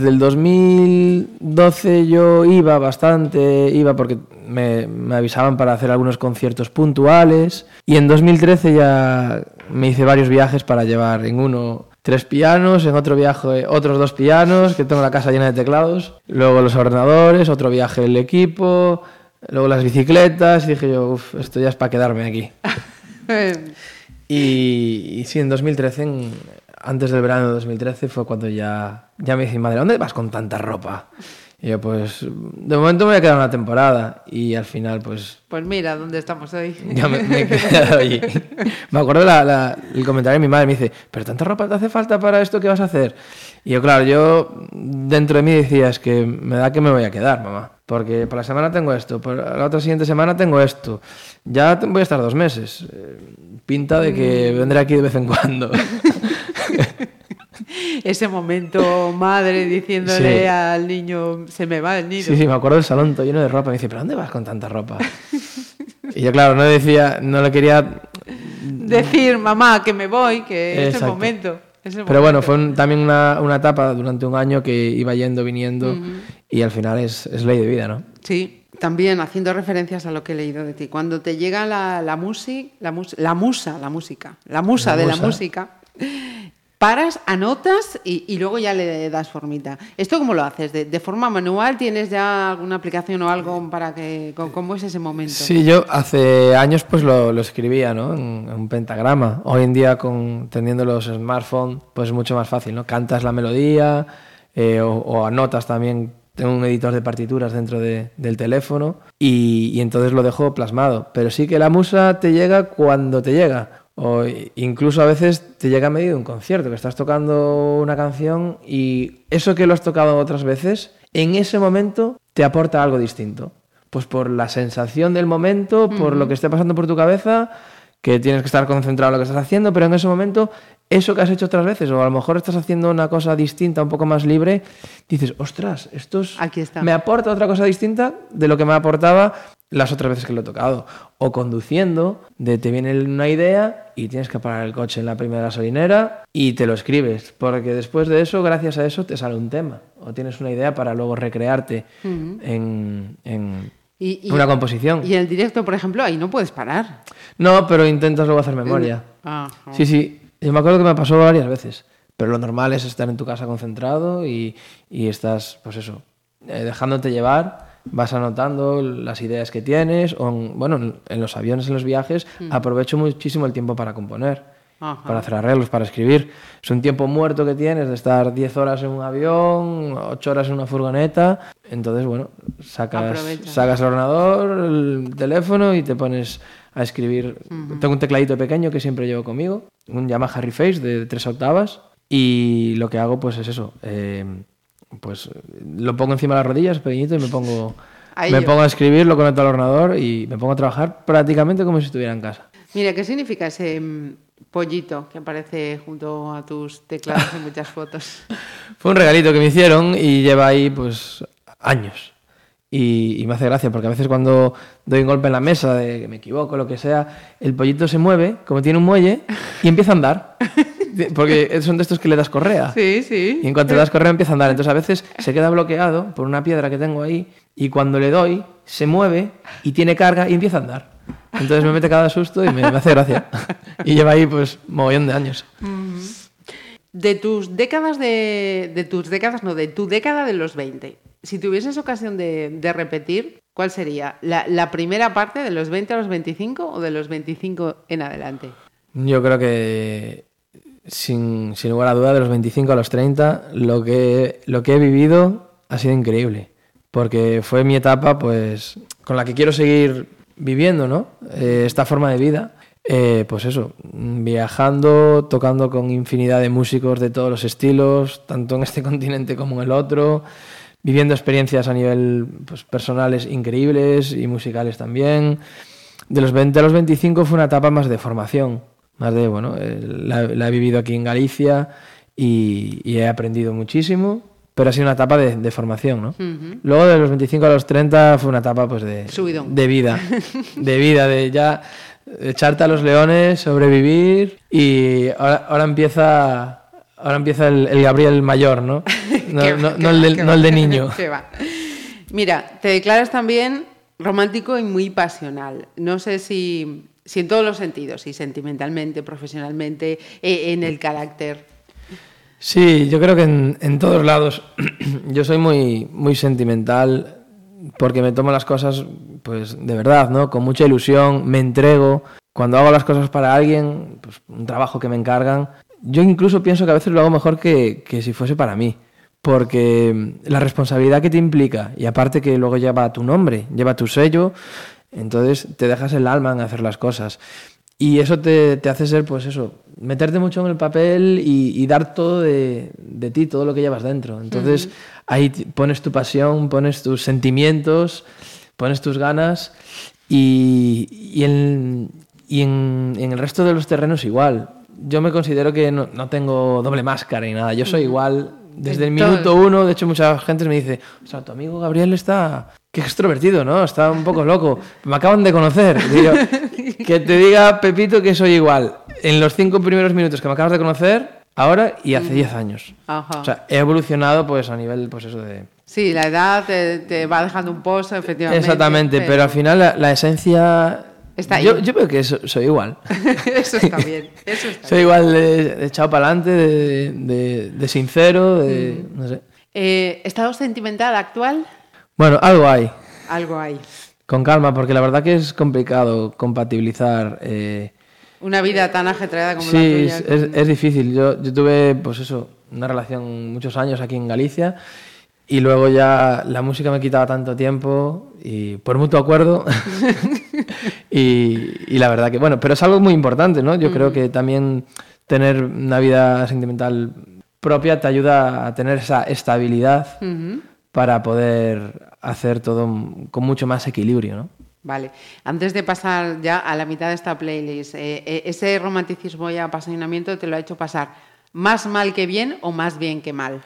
desde el 2012 yo iba bastante, iba porque me, me avisaban para hacer algunos conciertos puntuales y en 2013 ya me hice varios viajes para llevar en uno tres pianos, en otro viaje otros dos pianos, que tengo la casa llena de teclados, luego los ordenadores, otro viaje el equipo, luego las bicicletas y dije yo, uff, esto ya es para quedarme aquí. Y, y sí, en 2013, en- antes del verano de 2013, fue cuando ya, ya me dice madre, ¿dónde vas con tanta ropa? Y yo, pues, de momento me voy a quedar una temporada. Y al final, pues, Pues mira, ¿dónde estamos hoy? ya me, me he quedado allí. Me acuerdo la- la- el comentario de mi madre, me dice, ¿pero tanta ropa te hace falta para esto que vas a hacer? Y yo, claro, yo dentro de mí decía, es que me da que me voy a quedar, mamá. Porque por la semana tengo esto, por la otra siguiente semana tengo esto. Ya voy a estar dos meses. Eh, Pinta de que vendré aquí de vez en cuando. Ese momento madre diciéndole Sí. al niño, se me va el nido. Sí, sí, me acuerdo del salón todo lleno de ropa. Me dice, ¿pero dónde vas con tanta ropa? Y yo, claro, no decía, no le quería Decir, mamá, que me voy, que es el momento. es el Pero bueno, fue un- también una, una etapa durante un año que iba yendo, viniendo y al final es, es ley de vida, ¿no? Sí, también haciendo referencias a lo que he leído de ti. Cuando te llega la, la, musi- la, mus- la musa, la música, la musa La de la música, paras, anotas y, luego ya le das formita. ¿Esto cómo lo haces? ¿De, forma manual? ¿Tienes ya alguna aplicación o algo para que... ¿Cómo es ese momento? Sí, yo hace años pues lo, escribía, ¿no? En, un pentagrama. Hoy en día, con, teniendo los smartphones, pues es mucho más fácil, ¿no? Cantas la melodía eh, o, o anotas también. Tengo un editor de partituras dentro de- del teléfono y, y entonces lo dejo plasmado. Pero sí que la musa te llega cuando te llega. O incluso a veces te llega a medio de un concierto, que estás tocando una canción y eso que lo has tocado otras veces, en ese momento te aporta algo distinto. Pues por la sensación del momento, por lo que esté pasando por tu cabeza, que tienes que estar concentrado en lo que estás haciendo, pero en ese momento, eso que has hecho otras veces, o a lo mejor estás haciendo una cosa distinta, un poco más libre, dices, ostras, esto es- Aquí está. me aporta otra cosa distinta de lo que me aportaba las otras veces que lo he tocado. O conduciendo, de te viene una idea y tienes que parar el coche en la primera gasolinera y te lo escribes, porque después de eso, gracias a eso, te sale un tema. O tienes una idea para luego recrearte en, en Y- y- una composición. Y en el directo, por ejemplo, ahí no puedes parar. No, pero intentas luego hacer memoria. Ah, Sí, sí. Yo me acuerdo que me pasó varias veces. pero lo normal es estar en tu casa concentrado y, y estás, pues eso, eh, dejándote llevar, vas anotando las ideas que tienes, o en- bueno, en, los aviones, en los viajes, aprovecho muchísimo el tiempo para componer, Ajá. para hacer arreglos, para escribir. Es un tiempo muerto que tienes de estar 10 horas en un avión, 8 horas en una furgoneta, entonces, bueno, sacas, Aprovecha. sacas el ordenador, el teléfono y te pones a escribir. Tengo un tecladito pequeño que siempre llevo conmigo, un Yamaha Reface de tres octavas y lo que hago pues es eso, eh, pues lo pongo encima de las rodillas pequeñito y me pongo, A me ello. pongo a escribir, lo conecto al ordenador y me pongo a trabajar prácticamente como si estuviera en casa. Mira, ¿qué significa ese mm, pollito que aparece junto a tus teclados en muchas fotos? Fue un regalito que me hicieron y lleva ahí pues años. Y, y me hace gracia porque a veces cuando doy un golpe en la mesa de que me equivoco, lo que sea, el pollito se mueve, como tiene un muelle, y empieza a andar. Porque son de estos que le das correa. Sí, sí. Y en cuanto le das correa empieza a andar. Entonces a veces se queda bloqueado por una piedra que tengo ahí y cuando le doy se mueve y tiene carga y empieza a andar. Entonces me mete cada susto y me, me hace gracia. Y lleva ahí pues mogollón de años. De tus décadas de, de tus décadas, no, de tu década de los 20. Si tuvieses ocasión de, de repetir, ¿cuál sería? ¿La, la primera parte de los 20 a los 25 o de los 25 en adelante? Yo creo que, sin, sin lugar a duda, de los 25 a los 30, lo que, lo que he vivido ha sido increíble. Porque fue mi etapa, pues, con la que quiero seguir viviendo, ¿no? Eh, esta forma de vida. Eh, pues eso, viajando, tocando con infinidad de músicos de todos los estilos, tanto en este continente como en el otro, viviendo experiencias a nivel pues, personales increíbles y musicales también. De los 20 a los 25 fue una etapa más de formación, más de, bueno, eh, la, la he vivido aquí en Galicia y, y he aprendido muchísimo, pero ha sido una etapa de, de formación, ¿no? Luego de los 25 a los 30 fue una etapa pues de, Subidón. de vida, de vida, de ya echarte a los leones, sobrevivir y ahora, ahora empieza... Ahora empieza el, el Gabriel mayor, ¿no? No, el de, no el de niño. Va. Mira, te declaras también romántico y muy pasional. No sé si, si en todos los sentidos, si sentimentalmente, profesionalmente, eh, en el carácter. Sí, yo creo que en, en todos lados. yo soy muy, muy sentimental porque me tomo las cosas, pues, de verdad, ¿no? Con mucha ilusión, me entrego. Cuando hago las cosas para alguien, pues, un trabajo que me encargan, yo incluso pienso que a veces lo hago mejor que, que si fuese para mí. Porque la responsabilidad que te implica, y aparte que luego lleva tu nombre, lleva tu sello, entonces te dejas el alma en hacer las cosas. Y eso te, te hace ser, pues eso, meterte mucho en el papel y, y dar todo de, de ti, todo lo que llevas dentro. Entonces ahí pones tu pasión, pones tus sentimientos, pones tus ganas y, y, en, y en, en el resto de los terrenos igual. Yo me considero que no, no tengo doble máscara ni nada, yo soy igual desde el minuto uno. De hecho, mucha gente me dice, o sea, tu amigo Gabriel está... Qué extrovertido, ¿no? Está un poco loco. Me acaban de conocer. Digo, que te diga Pepito que soy igual en los cinco primeros minutos que me acabas de conocer, ahora y hace 10 años. Ajá. O sea, he evolucionado pues a nivel, pues eso de... Sí, la edad te, te va dejando un pozo, efectivamente. Exactamente, pero al final la, la esencia... Está ahí. Yo, yo veo que so- soy igual. eso está bien. Eso está soy bien. igual de, de echado para adelante, de, de- de sincero, de... no sé. Eh, ¿Estado sentimental actual? Bueno, algo hay. Algo hay. Con calma, porque la verdad que es complicado compatibilizar... eh, Una vida tan ajetreada como Sí, la tuya. es, es- es difícil. Yo, yo tuve, pues eso, una relación muchos años aquí en Galicia y luego ya la música me quitaba tanto tiempo y por mutuo acuerdo. y, y la verdad que, bueno, pero es algo muy importante, ¿no? Yo creo que también tener una vida sentimental propia te ayuda a tener esa estabilidad para poder hacer todo con mucho más equilibrio, ¿no? Vale. Antes de pasar ya a la mitad de esta playlist, eh, eh, ¿ese romanticismo y apasionamiento te lo ha hecho pasar más mal que bien o más bien que mal?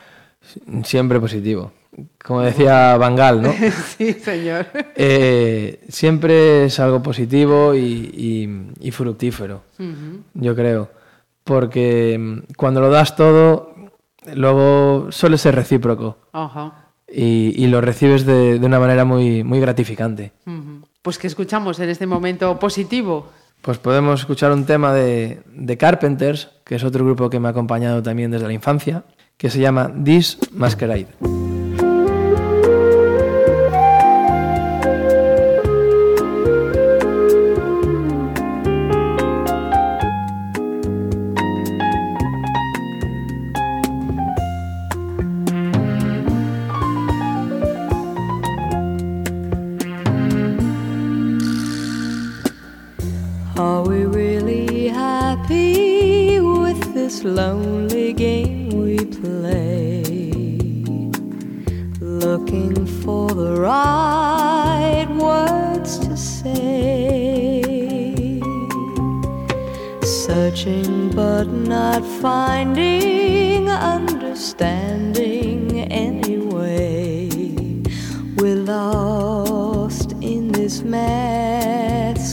Siempre positivo. Como decía Bangal, ¿no? sí, señor. Eh, siempre es algo positivo y, y- y fructífero, yo creo. Porque mm, cuando lo das todo, luego suele ser recíproco Ajá. y, y lo recibes de, de una manera muy, muy gratificante. Ujú. Pues que escuchamos en este momento positivo. Pues podemos escuchar un tema de, de Carpenters que es otro grupo que me ha acompañado también desde la infancia, que se llama This Masquerade.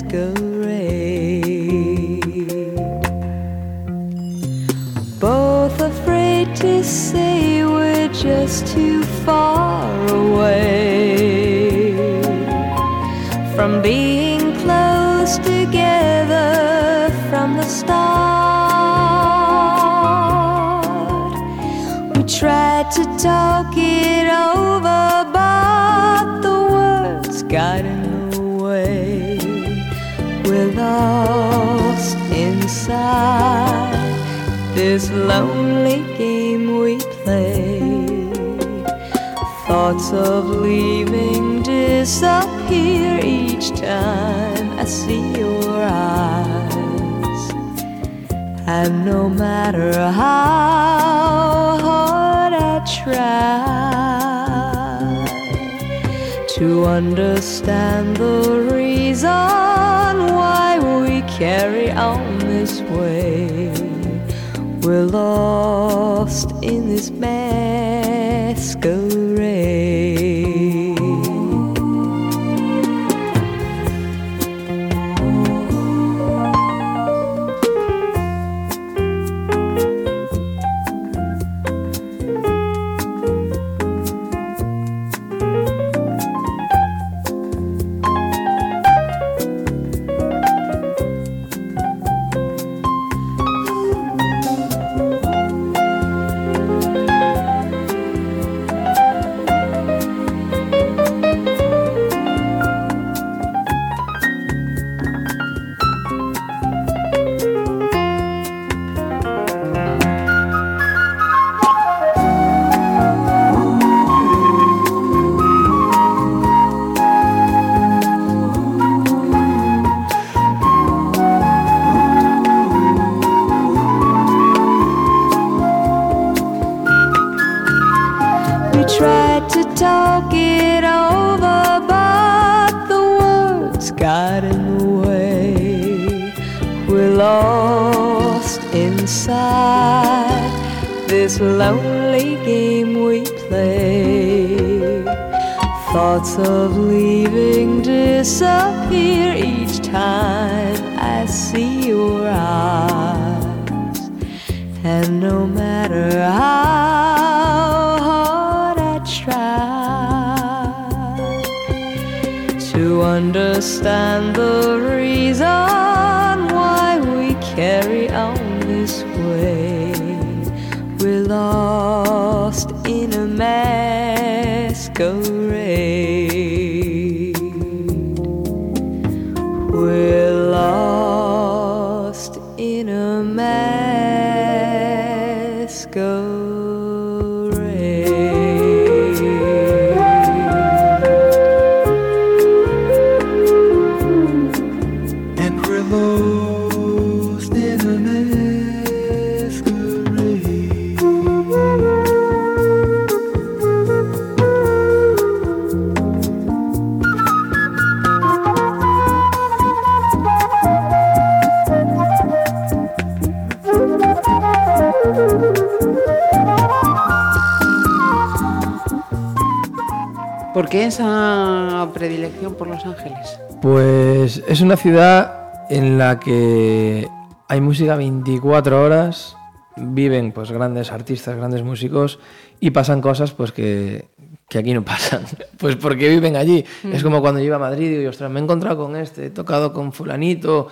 Masquerade. Both afraid to say we're just too far away from being close together from the start. We tried to talk it over, but the words got this lonely game we play. Thoughts of leaving disappear each time I see your eyes. And no matter how hard I try to understand the reason why we carry on this way, we're lost in this masquerade. Predilección por Los Ángeles? Pues es una ciudad en la que hay música 24 horas, viven pues grandes artistas, grandes músicos y pasan cosas pues que, que aquí no pasan. Pues porque viven allí. Es como cuando yo iba a Madrid y digo, ostras, me he encontrado con este, he tocado con fulanito,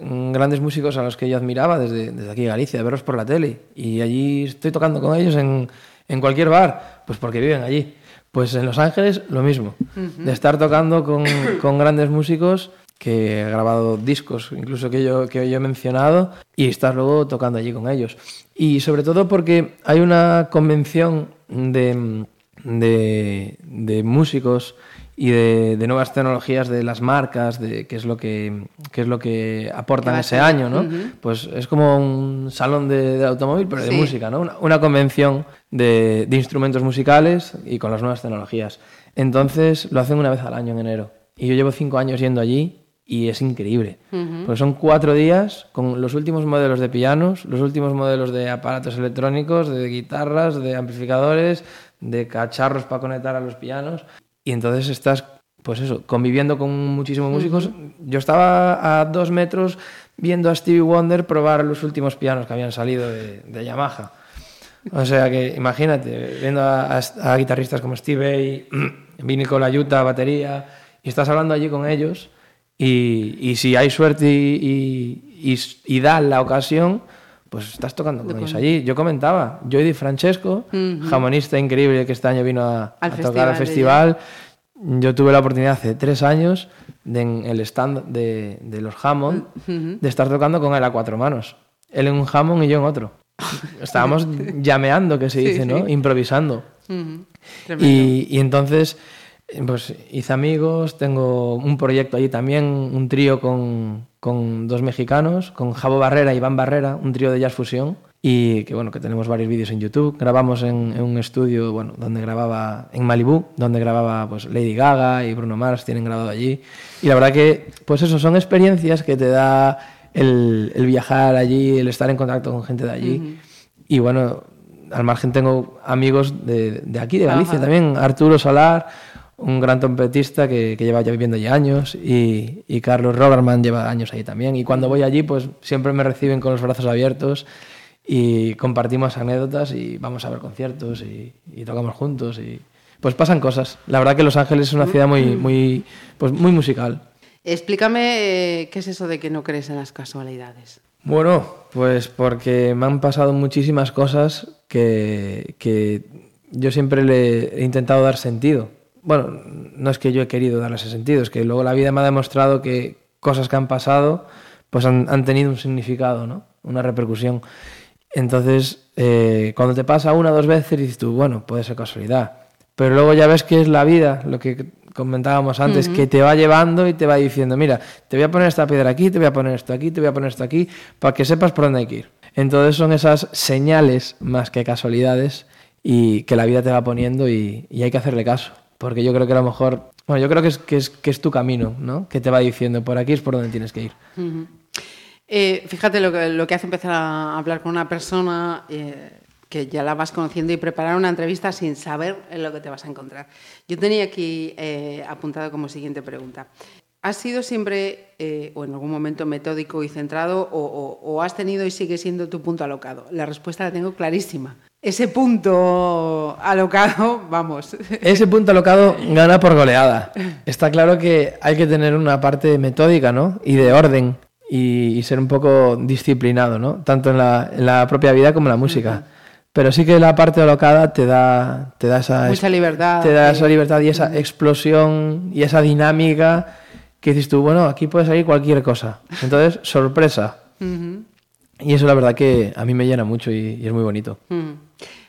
mm, grandes músicos a los que yo admiraba desde, desde aquí Galicia, de verlos por la tele. Y allí estoy tocando con ellos en, en cualquier bar, pues porque viven allí. Pues en Los Ángeles lo mismo, de estar tocando con, con grandes músicos que he grabado discos, incluso que yo, que yo he mencionado, y estar luego tocando allí con ellos. Y sobre todo porque hay una convención de, de, de músicos y de, de nuevas tecnologías de las marcas, de qué es lo que, qué es lo que aportan ese año, ¿no? Ujú. Pues es como un salón de, de automóvil, pero de Sí. música, ¿no? Una, una convención de, de instrumentos musicales y con las nuevas tecnologías. Entonces lo hacen una vez al año en enero. Y yo llevo cinco años yendo allí y es increíble. Porque son cuatro días con los últimos modelos de pianos, los últimos modelos de aparatos electrónicos, de guitarras, de amplificadores, de cacharros para conectar a los pianos. Y entonces estás, pues eso, conviviendo con muchísimos músicos. Yo estaba a dos metros viendo a Stevie Wonder probar los últimos pianos que habían salido de, de Yamaha. O sea que imagínate, viendo a, a- a guitarristas como Steve Vai, Vinny Colaiuta, batería, y estás hablando allí con ellos, y, y si hay suerte y, y, y- y da la ocasión, pues estás tocando con ellos allí. Yo comentaba, Joey Di Francesco, jamonista increíble que este año vino a, Al a tocar al festival. Yo tuve la oportunidad hace tres años de, en el stand de, de los Hammond de estar tocando con él a cuatro manos. Él en un Hammond y yo en otro. Estábamos llameando, que se Sí, dice, ¿no? sí. Improvisando. Y, y entonces, pues hice amigos, tengo un proyecto allí también, un trío con, con dos mexicanos, con Jabo Barrera y Iván Barrera, un trío de jazz fusión. Y que bueno, que tenemos varios vídeos en YouTube. Grabamos en, en un estudio, bueno, donde grababa en Malibú, donde grababa pues Lady Gaga y Bruno Mars, tienen grabado allí. Y la verdad que, pues eso, son experiencias que te da el, el viajar allí, el estar en contacto con gente de allí. Y bueno, al margen tengo amigos de, de aquí, de Galicia Ajá. también. Arturo Solar, un gran trompetista que, que lleva ya viviendo allí años. Y, y Carlos Roberman lleva años ahí también. Y cuando voy allí, pues siempre me reciben con los brazos abiertos. Y compartimos anécdotas y vamos a ver conciertos y, y tocamos juntos. Y pues pasan cosas. La verdad que Los Ángeles es una ciudad muy, muy, pues muy musical. Explícame eh, qué es eso de que no crees en las casualidades. Bueno, pues porque me han pasado muchísimas cosas que, que yo siempre le he intentado dar sentido. Bueno, no es que yo he querido darle ese sentido, es que luego la vida me ha demostrado que cosas que han pasado pues han, han tenido un significado, ¿no? Una repercusión. Entonces, eh, cuando te pasa una o dos veces dices tú, bueno, puede ser casualidad. Pero luego ya ves que es la vida, lo que comentábamos antes, que te va llevando y te va diciendo, mira, te voy a poner esta piedra aquí, te voy a poner esto aquí, te voy a poner esto aquí, para que sepas por dónde hay que ir. Entonces son esas señales más que casualidades y que la vida te va poniendo y, y hay que hacerle caso. Porque yo creo que a lo mejor, bueno, yo creo que es, que es, que es tu camino, ¿no? Que te va diciendo, por aquí es por donde tienes que ir. Eh, fíjate lo que, lo que hace empezar a hablar con una persona eh, que ya la vas conociendo y preparar una entrevista sin saber en lo que te vas a encontrar. Yo tenía aquí eh, apuntado como siguiente pregunta. ¿Has sido siempre eh, o en algún momento metódico y centrado o, has tenido y sigue siendo tu punto alocado? La respuesta la tengo clarísima. Ese punto alocado, vamos. Ese punto alocado gana por goleada. Está claro que hay que tener una parte metódica, ¿no? Y de orden. Y, y ser un poco disciplinado, ¿no? Tanto en la, en la propia vida como en la música. Pero sí que la parte alocada te da, te da esa... Mucha libertad, Te da sí. esa libertad y esa explosión y esa dinámica que dices tú, bueno, aquí puede salir cualquier cosa. Entonces, sorpresa. Y eso la verdad que a mí me llena mucho y, y es muy bonito. Mm.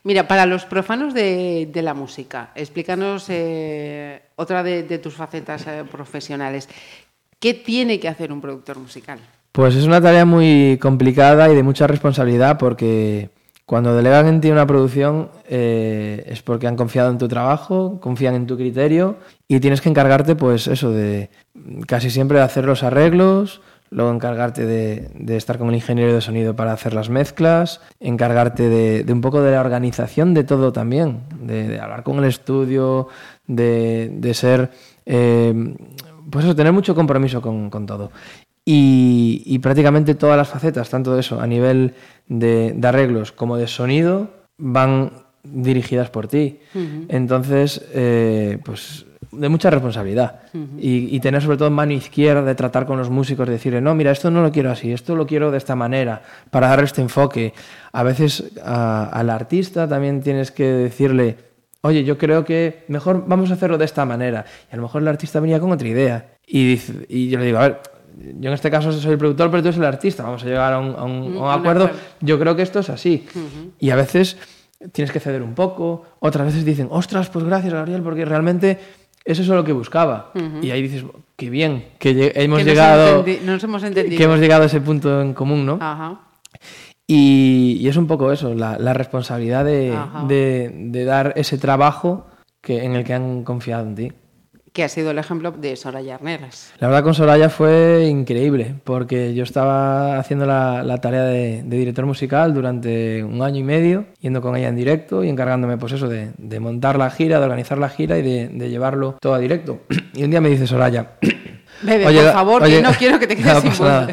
Mira, para los profanos de, de la música, explícanos eh, otra de, de tus facetas eh, profesionales. ¿Qué tiene que hacer un productor musical? Pues es una tarea muy complicada y de mucha responsabilidad porque cuando delegan en ti una producción eh, es porque han confiado en tu trabajo, confían en tu criterio y tienes que encargarte pues eso de casi siempre de hacer los arreglos, luego encargarte de, de estar con el ingeniero de sonido para hacer las mezclas, encargarte de, de un poco de la organización de todo también, de, de hablar con el estudio, de, ser, eh, pues eso, tener mucho compromiso con, con todo. Y, y prácticamente todas las facetas, tanto de eso a nivel de, de arreglos como de sonido, van dirigidas por ti. Entonces, eh, pues de mucha responsabilidad y, y tener sobre todo mano izquierda de tratar con los músicos, de decirle, no, mira, esto no lo quiero así, esto lo quiero de esta manera, para darle este enfoque. A veces a- al artista también tienes que decirle, oye, yo creo que mejor vamos a hacerlo de esta manera. Y a lo mejor el artista venía con otra idea. Y, dice- y yo le digo, a ver, yo en este caso soy el productor, pero tú eres el artista, vamos a llegar a un, a un- a un un acuerdo. acuerdo. Yo creo que esto es así. Y a veces tienes que ceder un poco, otras veces dicen, ostras, pues gracias, Gabriel, porque realmente es eso lo que buscaba. Y ahí dices, qué bien, que hemos Que nos llegado... nos hemos entendido. Que hemos llegado a ese punto en común, ¿no? Ajá. Y, y es un poco eso, la, la responsabilidad de, de- de dar ese trabajo que, en el que han confiado en ti. Que ha sido el ejemplo de Soraya Arneras. La verdad con Soraya fue increíble, porque yo estaba haciendo la, la tarea de, de director musical durante un año y medio, yendo con ella en directo y encargándome pues eso, de, de montar la gira, de organizar la gira y de, de llevarlo todo a directo. Y un día me dice Soraya... Bebe, "Oye, por favor, oye- que no quiero que te quedes No sin voz.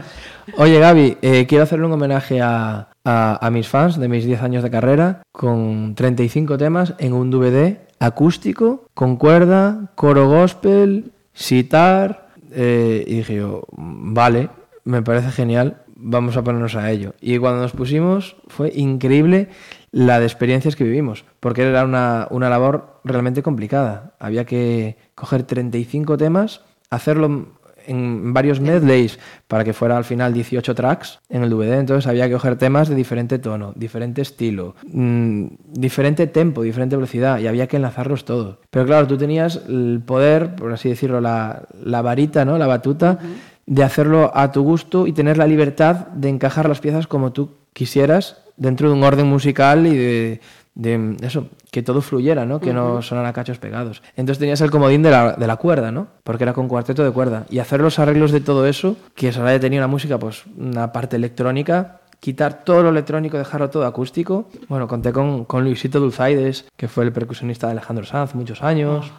Oye Gaby, eh, quiero hacerle un homenaje a, a- a mis fans de mis 10 años de carrera con 35 temas en un DVD acústico, con cuerda, coro gospel, sitar. eh, y dije yo, vale, me parece genial, vamos a ponernos a ello. Y cuando nos pusimos fue increíble la de experiencias que vivimos, porque era una, una labor realmente complicada. Había que coger 35 temas, hacerlo en varios medleys para que fuera al final 18 tracks en el DVD. Entonces había que coger temas de diferente tono, diferente estilo, mm, diferente tempo, diferente velocidad y había que enlazarlos todos. Pero claro, tú tenías el poder, por así decirlo, la, la varita, ¿no? la batuta, de hacerlo a tu gusto y tener la libertad de encajar las piezas como tú quisieras dentro de un orden musical y de, de eso, que todo fluyera, ¿no? Que no sonara cachos pegados. Entonces tenías el comodín de la, de la cuerda, ¿no? Porque era con cuarteto de cuerda. Y hacer los arreglos de todo eso, que Soraya tenía una música, pues una parte electrónica, quitar todo lo electrónico, dejarlo todo acústico. Bueno, conté con, con Luisito Dulzaides, que fue el percusionista de Alejandro Sanz muchos años.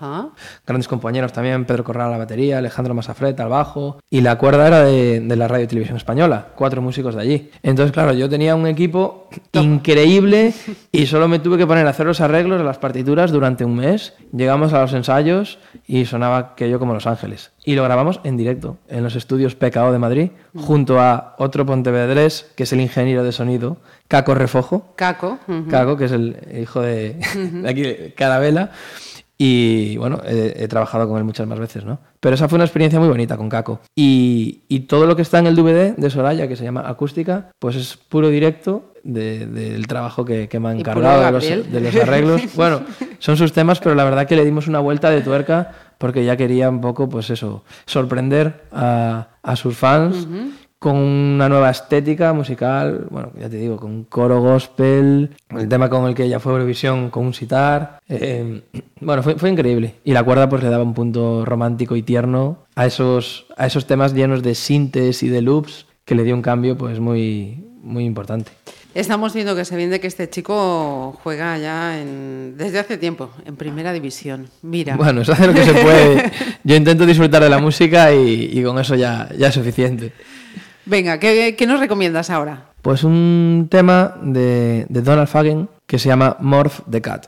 Grandes compañeros también, Pedro Corral a la batería, Alejandro Masafret al bajo. Y la cuerda era de, de la radio y televisión española, cuatro músicos de allí. Entonces, claro, yo tenía un equipo increíble y solo me tuve que poner a hacer los arreglos de las partituras durante un mes. Llegamos a los ensayos y sonaba aquello como Los Ángeles. Y lo grabamos en directo, en los estudios PKO de Madrid, junto a otro pontevedrés, que es el ingeniero de sonido, Caco Refojo. Caco. Caco, que es el hijo de, de aquí, de Carabela. Y bueno, he, he trabajado con él muchas más veces, ¿no? Pero esa fue una experiencia muy bonita con Caco. Y, y todo lo que está en el DVD de Soraya, que se llama Acústica, pues es puro directo de- del trabajo que, que me puro encargado de los, de los arreglos. Bueno, son sus temas, pero la verdad que le dimos una vuelta de tuerca porque ya quería un poco, pues eso, sorprender a, a sus fans con una nueva estética musical, bueno, ya te digo, con un coro gospel, el tema con el que ella fue a Eurovisión con un sitar, eh, bueno, fue, fue increíble. Y la cuerda pues le daba un punto romántico y tierno a esos, a esos temas llenos de sintes y de loops que le dio un cambio pues muy, muy importante. Estamos viendo que se viene que este chico juega ya en- desde hace tiempo en primera división. Mira. Bueno, se hace lo que se puede. Yo intento disfrutar de la música y, y con eso ya, ya es suficiente. Venga, ¿qué, nos recomiendas ahora? Pues un tema de, de Donald Fagen que se llama Morph the Cat.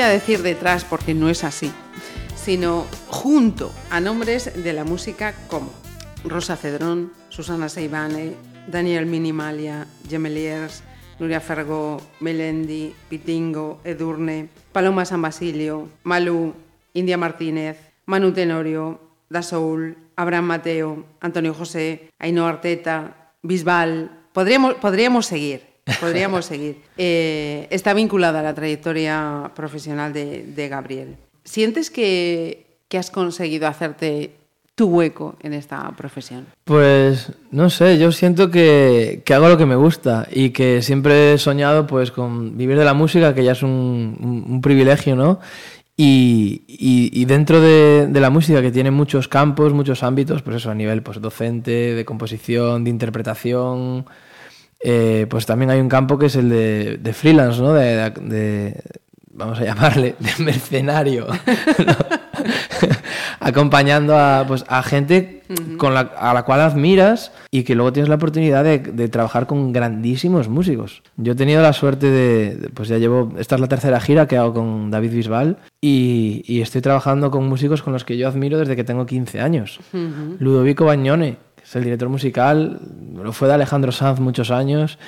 A decir detrás porque no es así, sino junto a nombres de la música como Rosa Cedrón, Susana Seibane, Daniel Minimalia, Gemeliers, Nuria Fergó, Melendi, Pitingo, Edurne, Paloma San Basilio, Malú, India Martínez, Manu Tenorio, Da Soul, Abraham Mateo, Antonio José, Ainhoa Arteta, Bisbal. Podríamos, podríamos seguir, podríamos seguir. Eh, está vinculada a la trayectoria profesional de, de Gabriel. ¿Sientes que, que has conseguido hacerte tu hueco en esta profesión? Pues no sé, yo siento que, que hago lo que me gusta y que siempre he soñado pues con vivir de la música, que ya es un, un- un privilegio, ¿no? Y, y- y dentro de, de la música, que tiene muchos campos, muchos ámbitos, pues eso, a nivel pues, docente, de composición, de interpretación, eh, pues también hay un campo que es el de, de freelance, ¿no? De, vamos a llamarle, de mercenario, acompañando a, pues, a gente con la, a la cual admiras y que luego tienes la oportunidad de, de trabajar con grandísimos músicos. Yo he tenido la suerte de, pues ya llevo, esta es la tercera gira que hago con David Bisbal y, y estoy trabajando con músicos con los que yo admiro desde que tengo 15 años. Ludovico Bagnone, es el director musical, lo fue de Alejandro Sanz muchos años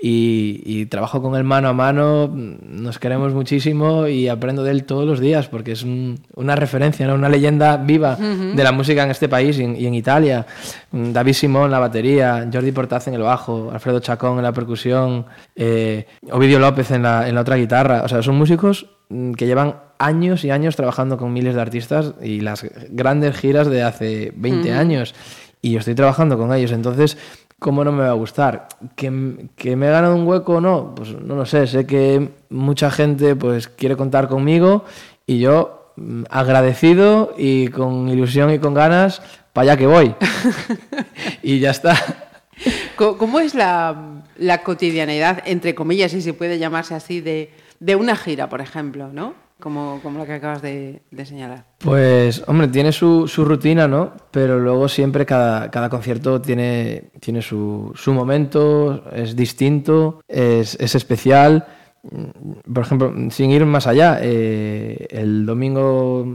y, y trabajo con él mano a mano, nos queremos muchísimo y aprendo de él todos los días porque es un- una referencia, ¿no? una leyenda viva de la música en este país y en, y en Italia. David Simón en la batería, Jordi Portaz en el bajo, Alfredo Chacón en la percusión, eh, Ovidio López en la, en la otra guitarra. O sea, son músicos mm, que llevan años y años trabajando con miles de artistas y las grandes giras de hace 20 años. Y yo estoy trabajando con ellos, entonces, ¿cómo no me va a gustar? ¿Que, que me he ganado un hueco o no? Pues no lo sé, sé que mucha gente pues quiere contar conmigo y yo mm, agradecido y con ilusión y con ganas, para allá que voy. y ya está. ¿Cómo es la, la cotidianidad, entre comillas, si se puede llamarse así, de, de una gira, por ejemplo, ¿no? Como, como la que acabas de, de señalar. Pues, hombre, tiene su, su rutina, ¿no? Pero luego siempre cada, cada concierto tiene, tiene su, su momento, es distinto, es, es especial. Por ejemplo, sin ir más allá, eh, el domingo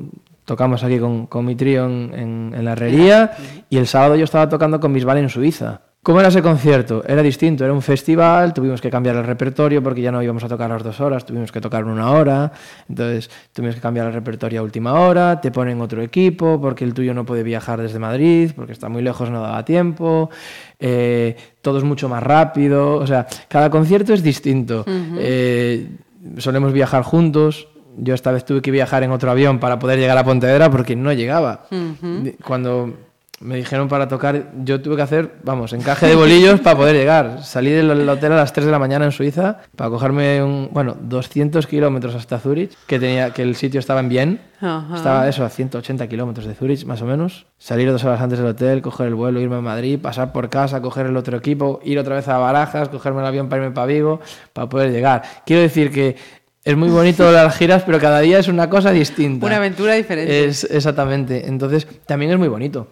tocamos aquí con, con mi trío en, en- en la herrería y el sábado yo estaba tocando con Bisbal en Suiza. ¿Cómo era ese concierto? Era distinto, era un festival, tuvimos que cambiar el repertorio porque ya no íbamos a tocar las dos horas, tuvimos que tocar una hora, entonces tuvimos que cambiar el repertorio a última hora, te ponen otro equipo porque el tuyo no puede viajar desde Madrid, porque está muy lejos, no daba tiempo, eh, todo es mucho más rápido, o sea, cada concierto es distinto. Eh, solemos viajar juntos, yo esta vez tuve que viajar en otro avión para poder llegar a Pontevedra porque no llegaba. Cuando me dijeron para tocar, yo tuve que hacer, vamos, encaje de bolillos para poder llegar. Salí del hotel a las 3 de la mañana en Suiza para cogerme un, bueno, 200 kilómetros hasta Zurich, que, tenía, que el sitio estaba en Bien. Ajá. Estaba eso, a 180 kilómetros de Zurich, más o menos. Salir dos horas antes del hotel, coger el vuelo, irme a Madrid, pasar por casa, coger el otro equipo, ir otra vez a Barajas, cogerme el avión para irme para Vigo, para poder llegar. Quiero decir que es muy bonito las giras, pero cada día es una cosa distinta. Una aventura diferente. Es, exactamente. Entonces, también es muy bonito.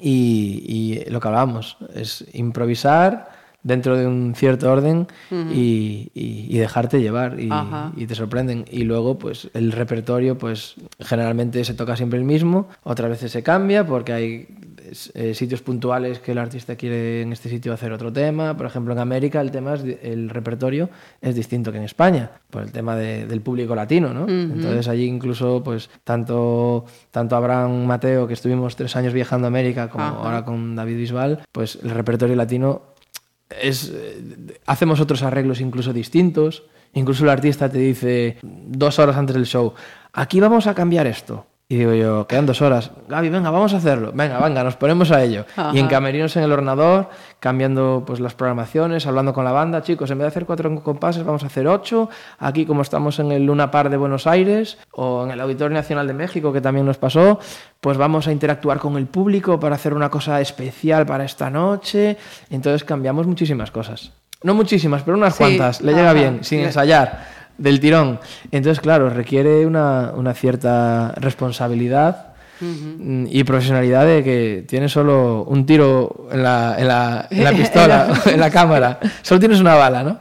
Y, y lo que hablábamos, es improvisar dentro de un cierto orden y, y- y dejarte llevar y, te sorprenden. Y luego, pues el repertorio, pues generalmente se toca siempre el mismo, otras veces se cambia porque hay eh, sitios puntuales que el artista quiere en este sitio hacer otro tema. Por ejemplo, en América el tema es el repertorio es distinto que en España, por el tema de- del público latino, ¿no? Entonces allí incluso, pues tanto, tanto Abraham Mateo, que estuvimos tres años viajando a América, como Ajá. ahora con David Bisbal, pues el repertorio latino es, eh, hacemos otros arreglos incluso distintos. Incluso el artista te dice dos horas antes del show, aquí vamos a cambiar esto. Y digo yo, quedan dos horas. Gaby, venga, vamos a hacerlo. Venga, venga, nos ponemos a ello. Y en camerinos en el ordenador, cambiando pues las programaciones, hablando con la banda, chicos, en vez de hacer cuatro compases, vamos a hacer ocho. Aquí, como estamos en el Luna Par de Buenos Aires o en el Auditorio Nacional de México, que también nos pasó, pues vamos a interactuar con el público para hacer una cosa especial para esta noche. Entonces cambiamos muchísimas cosas. No muchísimas, pero unas Sí, cuantas. Le llega bien, sin ensayar, del tirón. Entonces, claro, requiere una, una cierta responsabilidad mm, y profesionalidad de que tienes solo un tiro en la, en la, en la pistola, en la cámara. Solo tienes una bala, ¿no?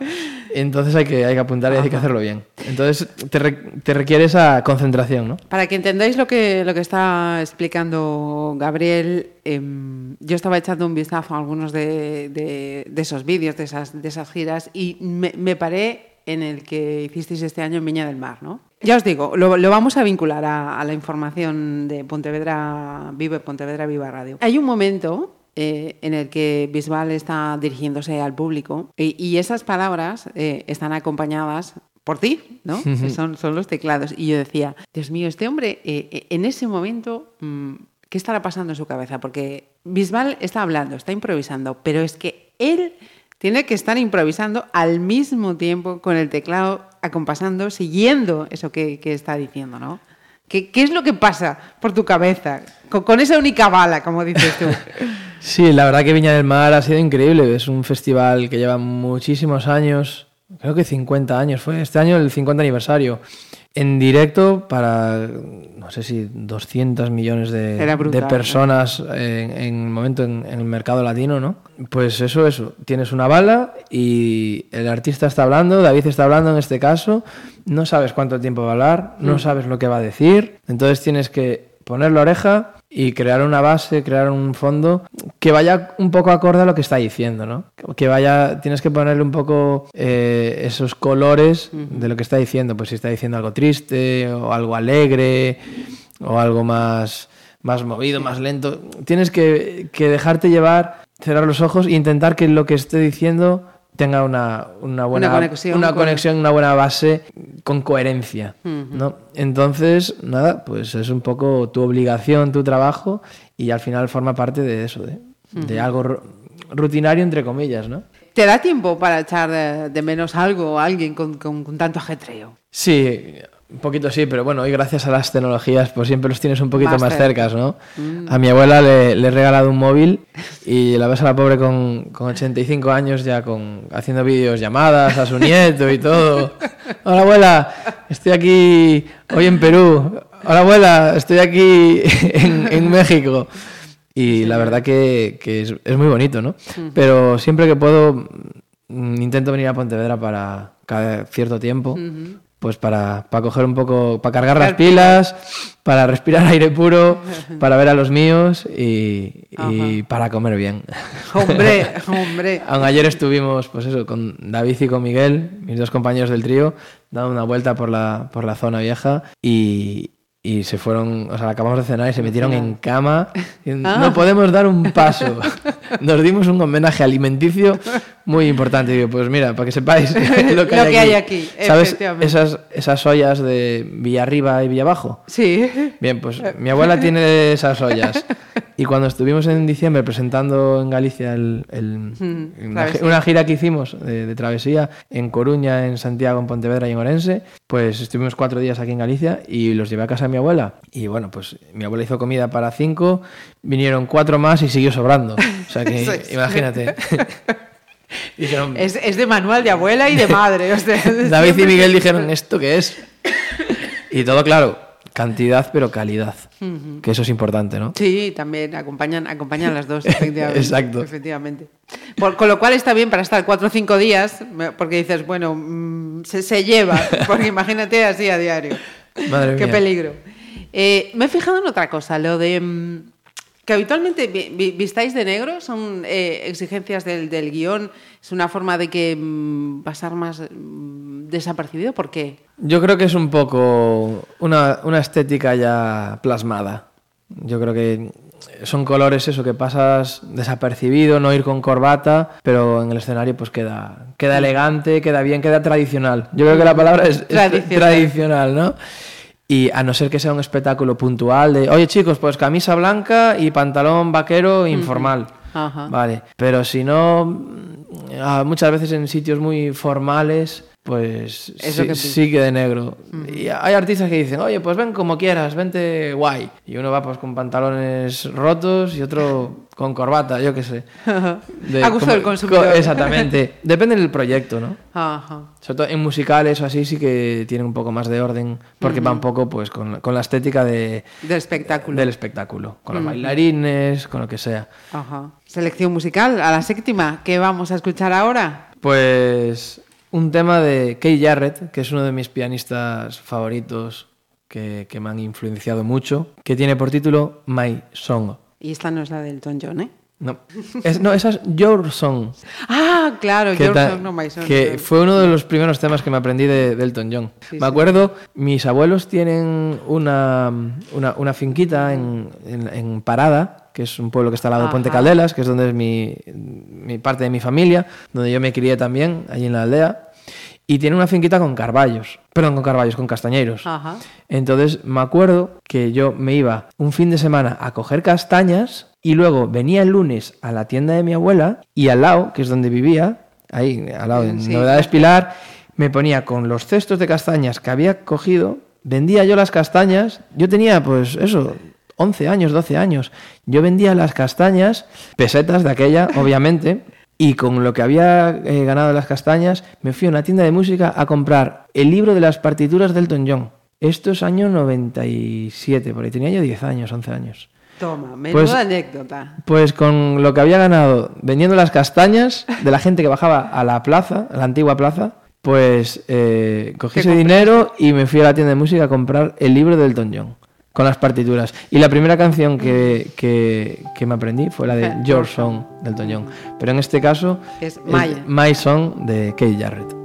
Entonces hay que, hay que apuntar y hay que hacerlo bien. Entonces te, re- te requiere esa concentración, ¿no? Para que entendáis lo que, lo que está explicando Gabriel, em, yo estaba echando un vistazo a algunos de, de- de esos vídeos, de esas, de esas giras, y me, me paré en el que hicisteis este año en Viña del Mar, ¿no? Ya os digo, lo, lo vamos a vincular a, a la información de Pontevedra Vive, Pontevedra Viva Radio. Hay un momento eh, en el que Bisbal está dirigiéndose al público y, y esas palabras eh, están acompañadas por ti, ¿no? Que son, son los teclados. Y yo decía, Dios mío, este hombre eh, eh, en ese momento, mm, ¿qué estará pasando en su cabeza? Porque Bisbal está hablando, está improvisando, pero es que él tiene que estar improvisando al mismo tiempo con el teclado, acompasando, siguiendo eso que, está diciendo, ¿no? ¿Qué, qué es lo que pasa por tu cabeza? Con, con esa única bala, como dices tú. Sí, la verdad que Viña del Mar ha sido increíble. Es un festival que lleva muchísimos años, creo que 50 años fue, este año el 50 aniversario. En directo para, no sé si 200 millones de, Era brutal, de personas en, en el momento en, en el mercado latino, ¿no? Pues eso, eso. Tienes una bala y el artista está hablando, David está hablando en este caso, no sabes cuánto tiempo va a hablar, no sabes lo que va a decir, entonces tienes que poner la oreja y crear una base, crear un fondo que vaya un poco acorde a lo que está diciendo, ¿no? Que vaya, tienes que ponerle un poco eh, esos colores de lo que está diciendo, pues si está diciendo algo triste o algo alegre o algo más, más movido, más lento, tienes que, que dejarte llevar, cerrar los ojos e intentar que lo que esté diciendo tenga una, una buena conexión una con- conexión, una buena base con coherencia, ¿no? Entonces, nada, pues es un poco tu obligación, tu trabajo y al final forma parte de eso, de, de algo ru- rutinario entre comillas, ¿no? ¿Te da tiempo para echar de, de menos algo o alguien con, con- con tanto ajetreo? Sí, un poquito sí, pero bueno, hoy gracias a las tecnologías pues siempre los tienes un poquito Más más, cerca. cercas, ¿no? A mi abuela le, le he regalado un móvil y la ves a la pobre con, con 85 años ya con haciendo vídeos llamadas a su nieto y todo. Hola abuela, estoy aquí hoy en Perú. Hola abuela, estoy aquí en, en México. Y la verdad que, que es, es muy bonito, ¿no? Pero siempre que puedo mm, intento venir a Pontevedra para cada cierto tiempo, pues para, para coger un poco, para cargar las pilas, para respirar aire puro, para ver a los míos y, y para comer bien. Hombre, hombre. Aún ayer estuvimos, pues eso, con David y con Miguel, mis dos compañeros del trío, dando una vuelta por la, por la zona vieja y, y se fueron, o sea, acabamos de cenar y se metieron en cama. y Ah. No podemos dar un paso. Nos dimos un homenaje alimenticio muy importante. Digo, pues mira, para que sepáis lo que, Lo hay, que aquí. hay aquí, ¿Sabes esas, esas ollas de Villarriba y Villabajo? Sí. Bien, pues mi abuela tiene esas ollas. Y cuando estuvimos en diciembre presentando en Galicia el, el- Mm, una, gira que hicimos de, de travesía en Coruña, en Santiago, en Pontevedra y en Orense, pues estuvimos cuatro días aquí en Galicia y los llevé a casa de mi abuela. Y bueno, pues mi abuela hizo comida para cinco, vinieron cuatro más y siguió sobrando. O sea que es. imagínate. Dijeron, Es, es de manual de abuela y de madre. o sea, David y Miguel dijeron, ¿esto qué es? Y todo claro, cantidad pero calidad. Que eso es importante, ¿no? Sí, también acompañan, acompañan las dos, efectivamente. Exacto. Efectivamente. Por- con lo cual está bien para estar cuatro o cinco días, porque dices, bueno, mm, se, se lleva, porque imagínate así a diario. Madre Qué mía. peligro. Eh, me he fijado en otra cosa, lo de mm, que habitualmente vi- vi- vistáis de negro, son eh, exigencias del, del guion, es una forma de que mm, pasar más mm, desapercibido, ¿por qué? Yo creo que es un poco una, una estética ya plasmada. Yo creo que son colores eso que pasas desapercibido, no ir con corbata, pero en el escenario pues queda, queda elegante, queda bien, queda tradicional. Yo creo que la palabra es, es Tradicional. tradicional, ¿no? Y a no ser que sea un espectáculo puntual de, oye chicos, pues camisa blanca y pantalón vaquero informal. Ajá. Vale, pero si no, mm, ah, muchas veces en sitios muy formales, pues Eso sí, que sí que de negro. Y hay artistas que dicen, oye, pues ven como quieras, vente guay. Y uno va pues con pantalones rotos y otro con corbata, yo qué sé. De- A gusto del consumidor. co- exactamente. Depende del proyecto, ¿no? Ajá. Sobre todo en musicales o así sí que tienen un poco más de orden, porque va un poco pues con, con la estética de, Del espectáculo. del espectáculo, con los bailarines, con lo que sea. Ajá. Selección musical, a la séptima, ¿qué vamos a escuchar ahora? Pues un tema de Kay Jarrett, que es uno de mis pianistas favoritos que, que me han influenciado mucho, que tiene por título My Song. Y esta no es la del Elton John, ¿eh? No, es, no, esa es Your Song. Ah, claro, Your ta- Song, no My Song. que fue uno de los primeros temas que me aprendí de, de Elton John. Sí, me sí. acuerdo, mis abuelos tienen una, una, una finquita en, en- en Parada, que es un pueblo que está al lado de Puente. Caldelas, que es donde es mi, mi parte de mi familia, donde yo me crié también, allí en la aldea. Y tiene una finquita con carballos, perdón, con carballos, con castañeiros. Ajá. Entonces me acuerdo que yo me iba un fin de semana a coger castañas y luego venía el lunes a la tienda de mi abuela y al lado, que es donde vivía, ahí al lado de Sí. Novedades Pilar, me ponía con los cestos de castañas que había cogido, vendía yo las castañas, yo tenía pues eso, 11 años, 12 años, yo vendía las castañas, pesetas de aquella, obviamente. Y con lo que había eh, ganado las castañas, me fui a una tienda de música a comprar el libro de las partituras del Elton John. Esto es año 97, por ahí tenía yo 10 años, 11 años. Toma, menuda Pues- anécdota. Pues con lo que había ganado vendiendo las castañas de la gente que bajaba a la plaza, a la antigua plaza, pues eh, cogí ¿Qué ese dinero y me fui a la tienda de música a comprar el libro del Elton John con las partituras. Y la primera canción que, que- que me aprendí fue la de Your Song del John. Pero en este caso Es My. My Song de Kate Jarrett.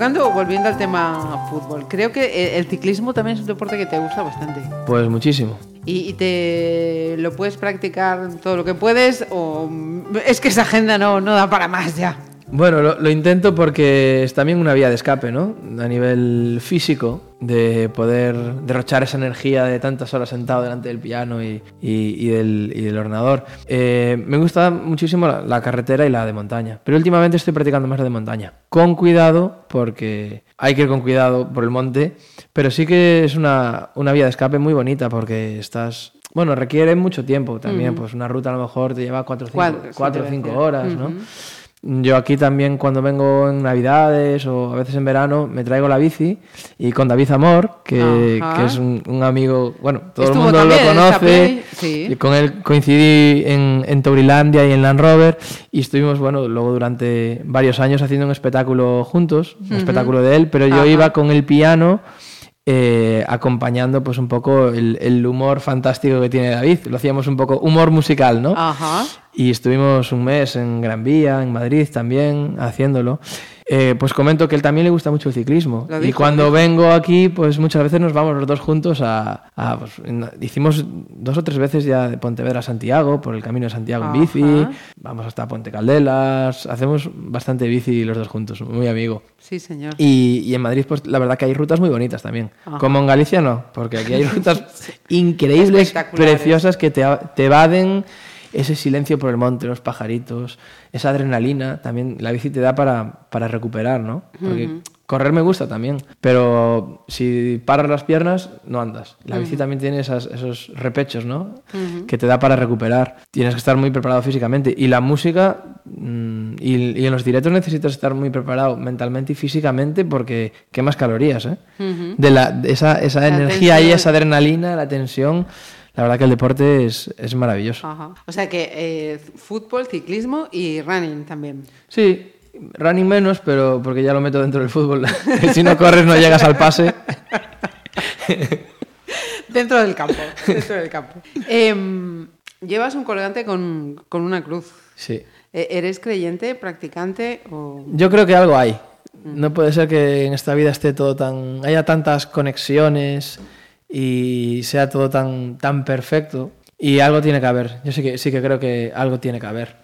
Tocando, volviendo al tema fútbol, creo que el ciclismo también es un deporte que te gusta bastante. Pues muchísimo. ¿Y, te lo puedes practicar todo lo que puedes o es que esa agenda no, no da para más ya? Bueno, lo, lo intento porque es también una vía de escape, ¿no? A nivel físico, de poder derrochar esa energía de tantas horas sentado delante del piano y, y- y del, y del ordenador. Eh, me gusta muchísimo la, la carretera y la de montaña, pero últimamente estoy practicando más la de montaña. Con cuidado, porque hay que ir con cuidado por el monte, pero sí que es una, una vía de escape muy bonita porque estás... Bueno, requiere mucho tiempo también, pues una ruta a lo mejor te lleva 4 o Cuatro, sí, 5 te decía. horas, ¿no? Yo aquí también cuando vengo en Navidades o a veces en verano me traigo la bici y con David Amor, que, es un, un amigo, bueno, todo Estuvo el mundo lo conoce. sí. Y con él coincidí en, en Taurilandia y en Land Rover y estuvimos, bueno, luego durante varios años haciendo un espectáculo juntos, un espectáculo de él, pero yo Ajá. iba con el piano eh, acompañando pues un poco el, el humor fantástico que tiene David. Lo hacíamos un poco humor musical, ¿no? Ajá. Y estuvimos un mes en Gran Vía, en Madrid también, haciéndolo. Eh, pues comento que él también le gusta mucho el ciclismo. Y cuando vengo aquí, pues muchas veces nos vamos los dos juntos a... a, pues, hicimos dos o tres veces ya de Pontevedra a Santiago, por el camino de Santiago en bici. Vamos hasta Puente Caldelas. Hacemos bastante bici los dos juntos, muy amigo. Sí, señor. Y, y en Madrid, pues la verdad que hay rutas muy bonitas también. Ajá. Como en Galicia no, porque aquí hay rutas increíbles, preciosas que te, te evaden ese silencio por el monte, los pajaritos, esa adrenalina. También la bici te da para, para recuperar, ¿no? Porque correr me gusta también, pero si paras las piernas, no andas. La bici también tiene esas- esos repechos, ¿no? Que te da para recuperar. Tienes que estar muy preparado físicamente. Y la música, mm, y, y en los directos necesitas estar muy preparado mentalmente y físicamente porque quemas calorías, ¿eh? De, la, de esa, esa La energía y esa adrenalina, la tensión. La verdad que el deporte es, es maravilloso. Ajá. O sea que eh, fútbol, ciclismo y running también. Sí, running menos, pero porque ya lo meto dentro del fútbol. si no corres no llegas al pase. Dentro del campo. Dentro del campo. Em, llevas un colgante con, con una cruz. Sí. Eh, ¿Eres creyente, practicante o...? Yo creo que algo hay. No puede ser que en esta vida esté todo tan. haya tantas conexiones y sea todo tan, tan perfecto. Y algo tiene que haber. Yo sí que, sí que creo que algo tiene que haber.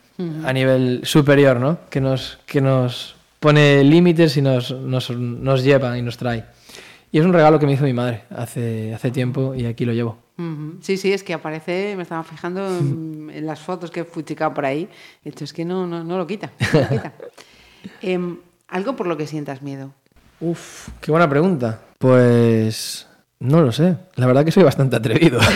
A nivel superior, ¿no? Que nos, que nos pone límites y nos, nos, nos lleva y nos trae. Y es un regalo que me hizo mi madre hace, hace tiempo y aquí lo llevo. Ujú. Sí, sí, es que aparece, me estaba fijando en, en las fotos que he fuchicado por ahí. Hecho, es que no, no, no lo quita. no lo quita. Em, algo por lo que sientas miedo. Uf, qué buena pregunta. Pues no lo sé. La verdad que soy bastante atrevido.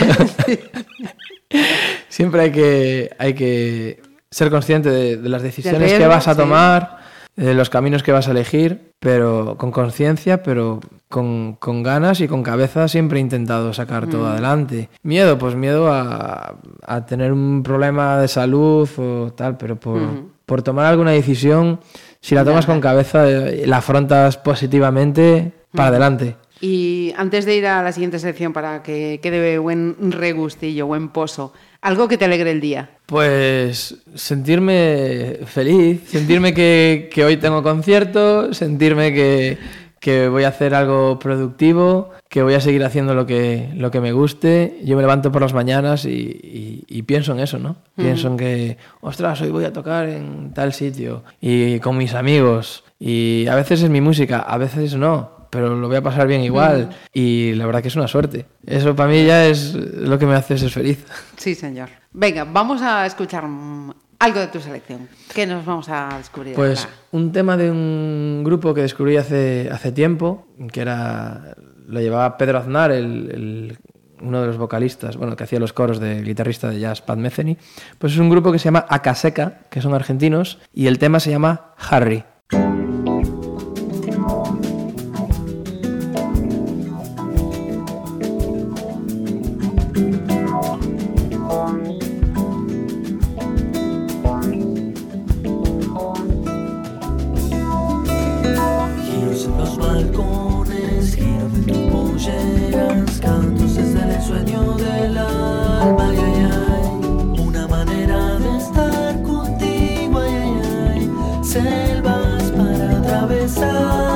Siempre hay que, hay que ser consciente de, de las decisiones que vas a sí. tomar, de los caminos que vas a elegir, pero con conciencia, pero con, con ganas y con cabeza siempre he intentado sacar todo Mm. adelante. Miedo, pues miedo a, a tener un problema de salud o tal, pero por, por tomar alguna decisión, si la tomas con cabeza, eh, la afrontas positivamente, para adelante. Y antes de ir a la siguiente sección para que quede buen regustillo, buen pozo, algo que te alegre el día. Pues sentirme feliz, sentirme que, que hoy tengo concierto, sentirme que, que voy a hacer algo productivo, que voy a seguir haciendo lo que, lo que me guste. Yo me levanto por las mañanas y, y- y pienso en eso, ¿no? Pienso en que, ostras, hoy voy a tocar en tal sitio y con mis amigos. Y a veces es mi música, a veces no. Pero lo voy a pasar bien igual. Y la verdad que es una suerte. Eso para mí ya es lo que me hace ser feliz. Sí, señor. Venga, vamos a escuchar algo de tu selección. ¿Qué nos vamos a descubrir? Pues un tema de un grupo que descubrí hace, hace tiempo, que era lo llevaba Pedro Aznar, el, el- uno de los vocalistas, bueno, que hacía los coros del guitarrista de jazz Pat Metheny. Pues es un grupo que se llama Acaseca, que son argentinos, y el tema se llama Harry. selvas para atravesar.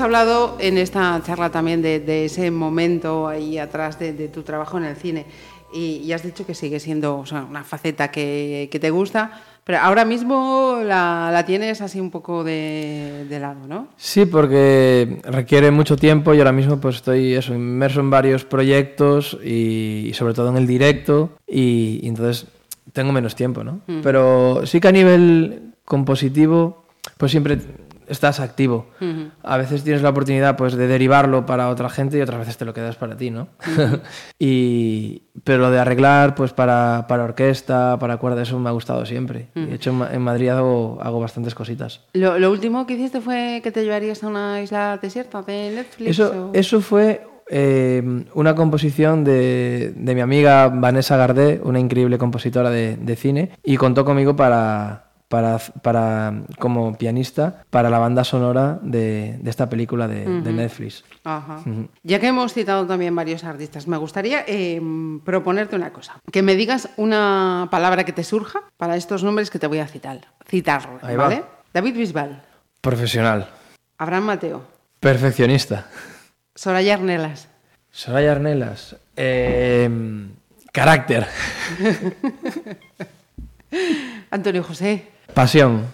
Hemos hablado en esta charla también de, de ese momento ahí atrás de, de tu trabajo en el cine. Y, y has dicho que sigue siendo o sea, una faceta que, que te gusta, pero ahora mismo la, la tienes así un poco de, de lado, ¿no? Sí, porque requiere mucho tiempo y ahora mismo pues estoy eso, inmerso en varios proyectos y, y sobre todo en el directo y, y entonces tengo menos tiempo, ¿no? Mm. Pero sí que a nivel compositivo pues siempre estás activo. A veces tienes la oportunidad pues de derivarlo para otra gente y otras veces te lo quedas para ti, ¿no? y, pero lo de arreglar pues para, para orquesta, para cuerda, eso me ha gustado siempre. Y De hecho en Ma- en Madrid hago, hago bastantes cositas. Lo, lo último que hiciste fue que te llevarías a una isla desierta de Netflix. Eso, o- eso fue eh, una composición de, de mi amiga Vanessa Gardé, una increíble compositora de, de cine, y contó conmigo para, para, para, como pianista para la banda sonora de, de esta película de, de Netflix. Ajá. Ya que hemos citado también varios artistas, me gustaría eh, proponerte una cosa. Que me digas una palabra que te surja para estos nombres que te voy a citar. citar Ahí va. ¿vale? David Bisbal, Profesional, Abraham Mateo, perfeccionista. Soraya Arnelas, Soraya Arnelas, eh, carácter, Antonio José, pasión,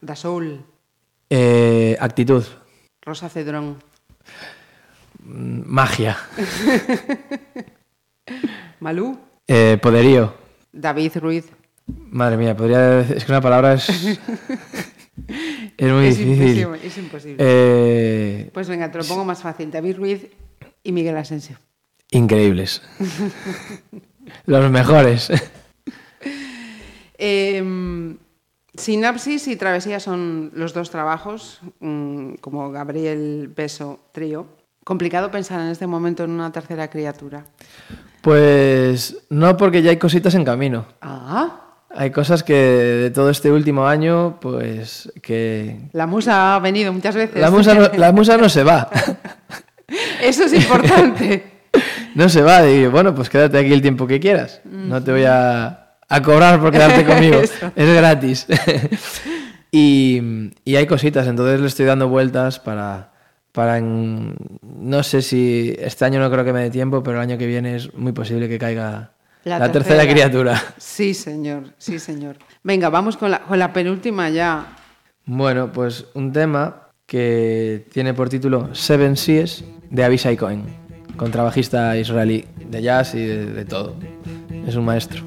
Dasoul, eh, actitud, Rosa Cedrón, mm, magia, Malú, eh, poderío. David Ruiz. Madre mía, podría decir, es que una palabra es es muy es difícil. imposible. Es imposible. Eh, Pues venga, te lo pongo más fácil. David Ruiz y Miguel Asensio. increíbles. Los mejores. Eh, Sinapsis y Travesía son los dos trabajos, mm, como Gabriel Peso Trío. Complicado pensar en este momento en una tercera criatura. Pues no, porque ya hay cositas en camino. Ah, Hay cosas que de todo este último año, pues que... la musa ha venido muchas veces. La musa no, la musa no se va. Eso es importante. No se va. Y bueno, pues quédate aquí el tiempo que quieras. No te voy a, a cobrar por quedarte conmigo. Es gratis. y, y hay cositas, entonces le estoy dando vueltas para, para en- no sé si este año no creo que me dé tiempo, pero el año que viene es muy posible que caiga la, tercera. criatura. Sí, señor, sí, señor. Venga, vamos con la, con la penúltima ya. Bueno, pues un tema que tiene por título Seven Seas de Abishai Cohen, contrabajista israelí de jazz y de, de todo. Es un maestro.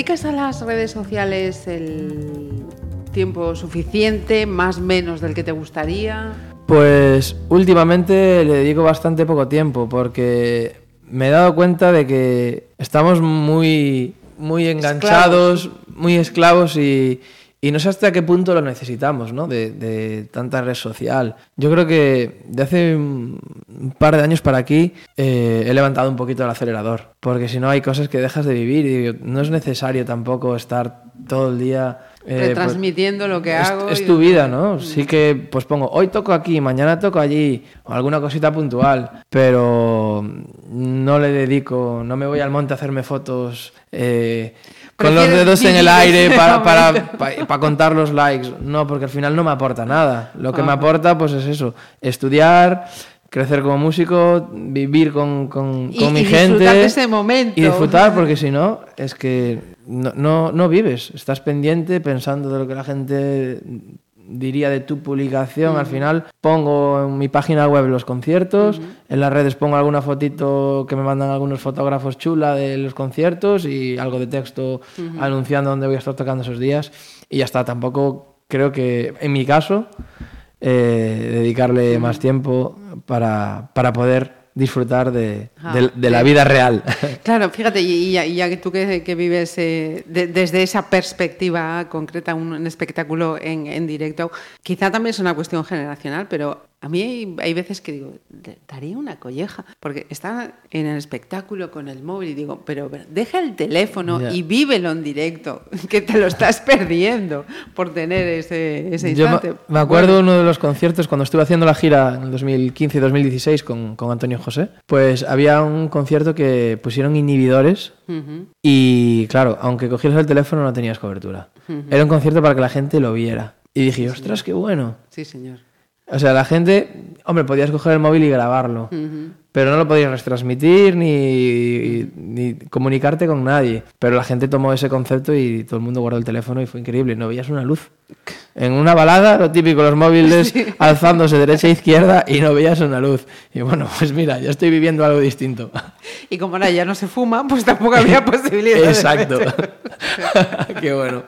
¿Dedicas a las redes sociales el tiempo suficiente, más menos del que te gustaría? Pues últimamente le dedico bastante poco tiempo porque me he dado cuenta de que estamos muy, muy enganchados, muy esclavos y, y no sé hasta qué punto lo necesitamos, ¿no? De, de tanta red social. Yo creo que de hace un par de años para aquí eh, he levantado un poquito el acelerador, porque si no hay cosas que dejas de vivir y no es necesario tampoco estar todo el día... eh, pues, Retransmitiendo lo que hago. es tu vida, ¿no? Sí que pues pongo, hoy toco aquí, mañana toco allí, o alguna cosita puntual, pero no le dedico, no me voy al monte a hacerme fotos eh, con los dedos en el aire para, para, momento. pa- pa contar los likes. No, porque al final no me aporta nada. Lo que me Ajá. aporta pues es eso, estudiar, crecer como músico, vivir con, con, Y- con mi y gente. disfrutar de ese momento. Y disfrutar, porque si no, es que no, no, no vives. Estás pendiente pensando de lo que la gente diría de tu publicación. Al final pongo en mi página web los conciertos, en las redes pongo alguna fotito que me mandan algunos fotógrafos chula de los conciertos y algo de texto anunciando dónde voy a estar tocando esos días. Y ya está, tampoco creo que en mi caso eh, dedicarle más tiempo para, para poder disfrutar de, Ah, de- de la vida real. Claro, fíjate, y y ya, y ya que tú que, que vives eh, de- desde esa perspectiva concreta, un, un espectáculo en, en directo, quizá también es una cuestión generacional, pero a mí hay, hay veces que digo, "De- daría una colleja, porque está en el espectáculo con el móvil y digo, pero pero deja el teléfono y vívelo en directo, que te lo estás perdiendo por tener ese, ese Yo me, instante. me acuerdo de uno de los conciertos cuando estuve haciendo la gira en el 2015 y 2016 con, con Antonio José, pues había un concierto que pusieron inhibidores Ujú. y claro, aunque cogieras el teléfono no tenías cobertura. Era un concierto para que la gente lo viera. Y dije, ostras, qué bueno. Sí, señor. O sea, la gente, hombre, podías coger el móvil y grabarlo, pero no lo podías retransmitir ni, ni comunicarte con nadie. Pero la gente tomó ese concepto y todo el mundo guardó el teléfono y fue increíble. No veías una luz. En una balada, lo típico, los móviles alzándose derecha e izquierda y no veías una luz. Y bueno, pues mira, yo estoy viviendo algo distinto. Y como ahora ya no se fuma, pues tampoco había posibilidad. de Exacto. qué bueno.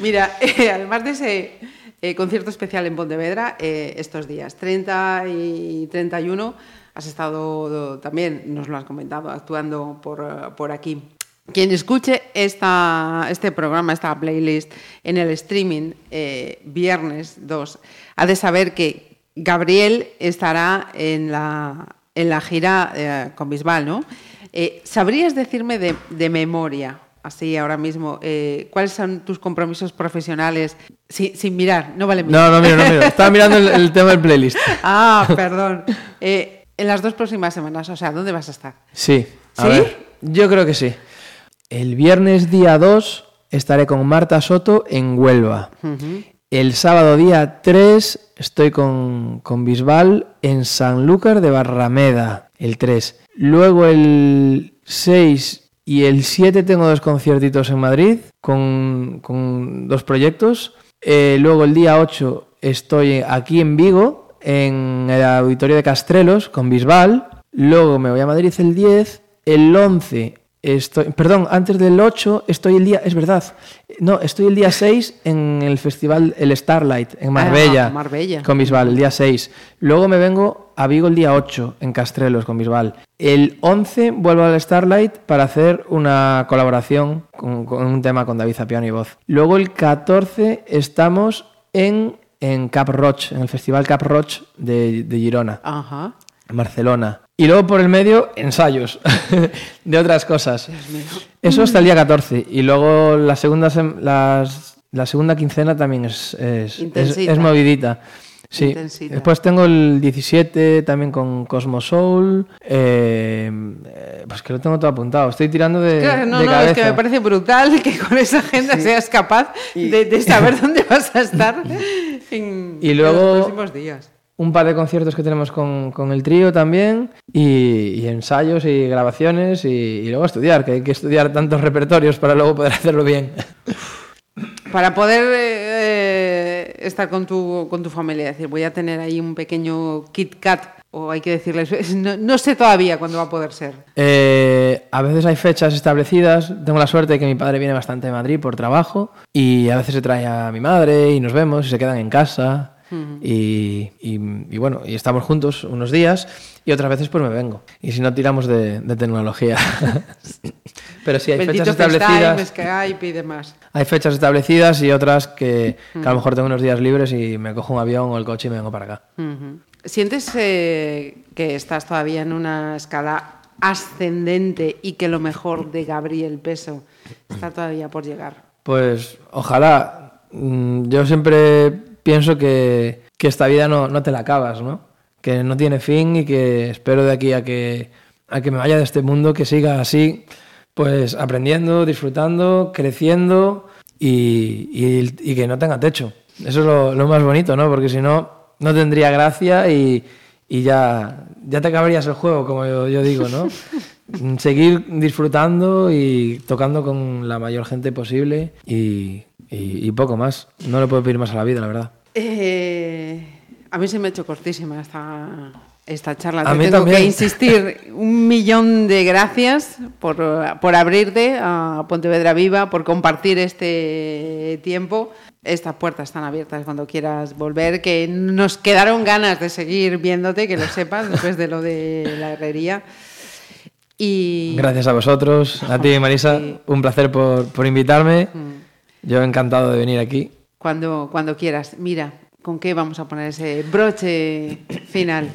Mira, eh, además de ese eh, concierto especial en Pontevedra, eh, estos días 30 y 31 has estado también, nos lo has comentado, actuando por, eh, por aquí. Quien escuche este programa, esta playlist en el streaming eh, viernes 2, ha de saber que Gabriel estará en la, en la gira eh, con Bisbal, ¿no? Eh, ¿Sabrías decirme de, de memoria, así ahora mismo, eh, cuáles son tus compromisos profesionales sin, sin mirar? No vale mirar. No, no miro, no miro. Estaba mirando el, el tema del playlist. Ah, perdón. Eh, en las dos próximas semanas, o sea, ¿dónde vas a estar? Sí. A ¿Sí? ver, yo creo que sí. El viernes día 2 estaré con Marta Soto en Huelva. El sábado día 3 estoy con, con Bisbal en Sanlúcar de Barrameda, el 3. Luego el 6 y el 7 tengo dos conciertitos en Madrid con, con dos proyectos. Eh, luego el día 8 estoy aquí en Vigo, en el auditorio de Castrelos, con Bisbal. Luego me voy a Madrid el 10. El 11 estoy... Perdón, antes del 8 estoy el día... Es verdad. No, estoy el día 6 en el festival El Starlight, en Marbella. Ah, Marbella. Con Bisbal, el día 6. Luego me vengo a Vigo el día 8, en Castrelos, con Bisbal. El 11 vuelvo al Starlight para hacer una colaboración con, con un tema con David Zapiano y voz. Luego el 14 estamos en, en Cap Roch, en el festival Cap Roch de, de Girona, Ajá. en Barcelona. Y luego por el medio, ensayos de otras cosas. Eso hasta el día 14. Y luego la segunda, las- la segunda quincena también es, es, es, es movidita. Sí. Intensita. Después tengo el 17 también con Cosmo Soul. eh, eh, pues que lo tengo todo apuntado. Estoy tirando de, Claro, no, de no, cabeza. es que me parece brutal que con esa agenda seas capaz de, de saber dónde vas a estar en, Y en luego- los próximos días. un par de conciertos que tenemos con, con el trío también y, y ensayos y grabaciones y, y luego estudiar, que hay que estudiar tantos repertorios para luego poder hacerlo bien. Para poder eh, estar con tu, con tu familia, decir, voy a tener ahí un pequeño Kit Kat, o hay que decirles, no, no sé todavía cuándo va a poder ser. Eh, a veces hay fechas establecidas. Tengo la suerte de que mi padre viene bastante de Madrid por trabajo y a veces se trae a mi madre y nos vemos y se quedan en casa. Y, y- y bueno, y estamos juntos unos días y otras veces pues me vengo. Y si no, tiramos de, de tecnología. Pero sí, hay Bendito fechas establecidas. Skype y demás. Hay fechas establecidas y otras que, que a lo mejor tengo unos días libres y me cojo un avión o el coche y me vengo para acá. ¿Sientes eh, que estás todavía en una escala ascendente y que lo mejor de Gabriel Peso está todavía por llegar? Pues ojalá. Mm, Yo siempre pienso que, que esta vida no, no te la acabas, ¿no? Que no tiene fin y que espero de aquí a que, a que me vaya de este mundo que siga así, pues aprendiendo, disfrutando, creciendo y, y- que no tenga techo. Eso es lo, lo más bonito, ¿no? Porque si no, no tendría gracia y, y ya, ya te acabarías el juego, como yo, yo digo, ¿no? Seguir disfrutando y tocando con la mayor gente posible y, y- y poco más. No le puedo pedir más a la vida, la verdad. Eh, a mí se me ha hecho cortísima esta, esta charla. A Te mí tengo también. que insistir un millón de gracias por, por abrirte a Pontevedra Viva, por compartir este tiempo. Estas puertas están abiertas cuando quieras volver, que nos quedaron ganas de seguir viéndote, que lo sepas, después de lo de la herrería. Y Gracias a vosotros, a ti, Marisa. Sí. Un placer por, por invitarme. Yo encantado de venir aquí. cuando, cuando quieras, mira, ¿con qué vamos a poner ese broche final?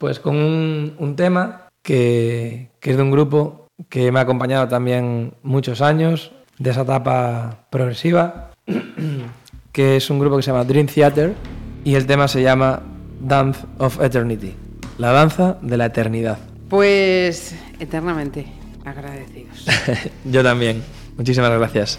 Pues con un, un tema que, que es de un grupo que me ha acompañado también muchos años, de esa etapa progresiva, que es un grupo que se llama Dream Theater y el tema se llama Dance of Eternity, la danza de la eternidad. Pues eternamente agradecidos. Yo también. Muchísimas gracias.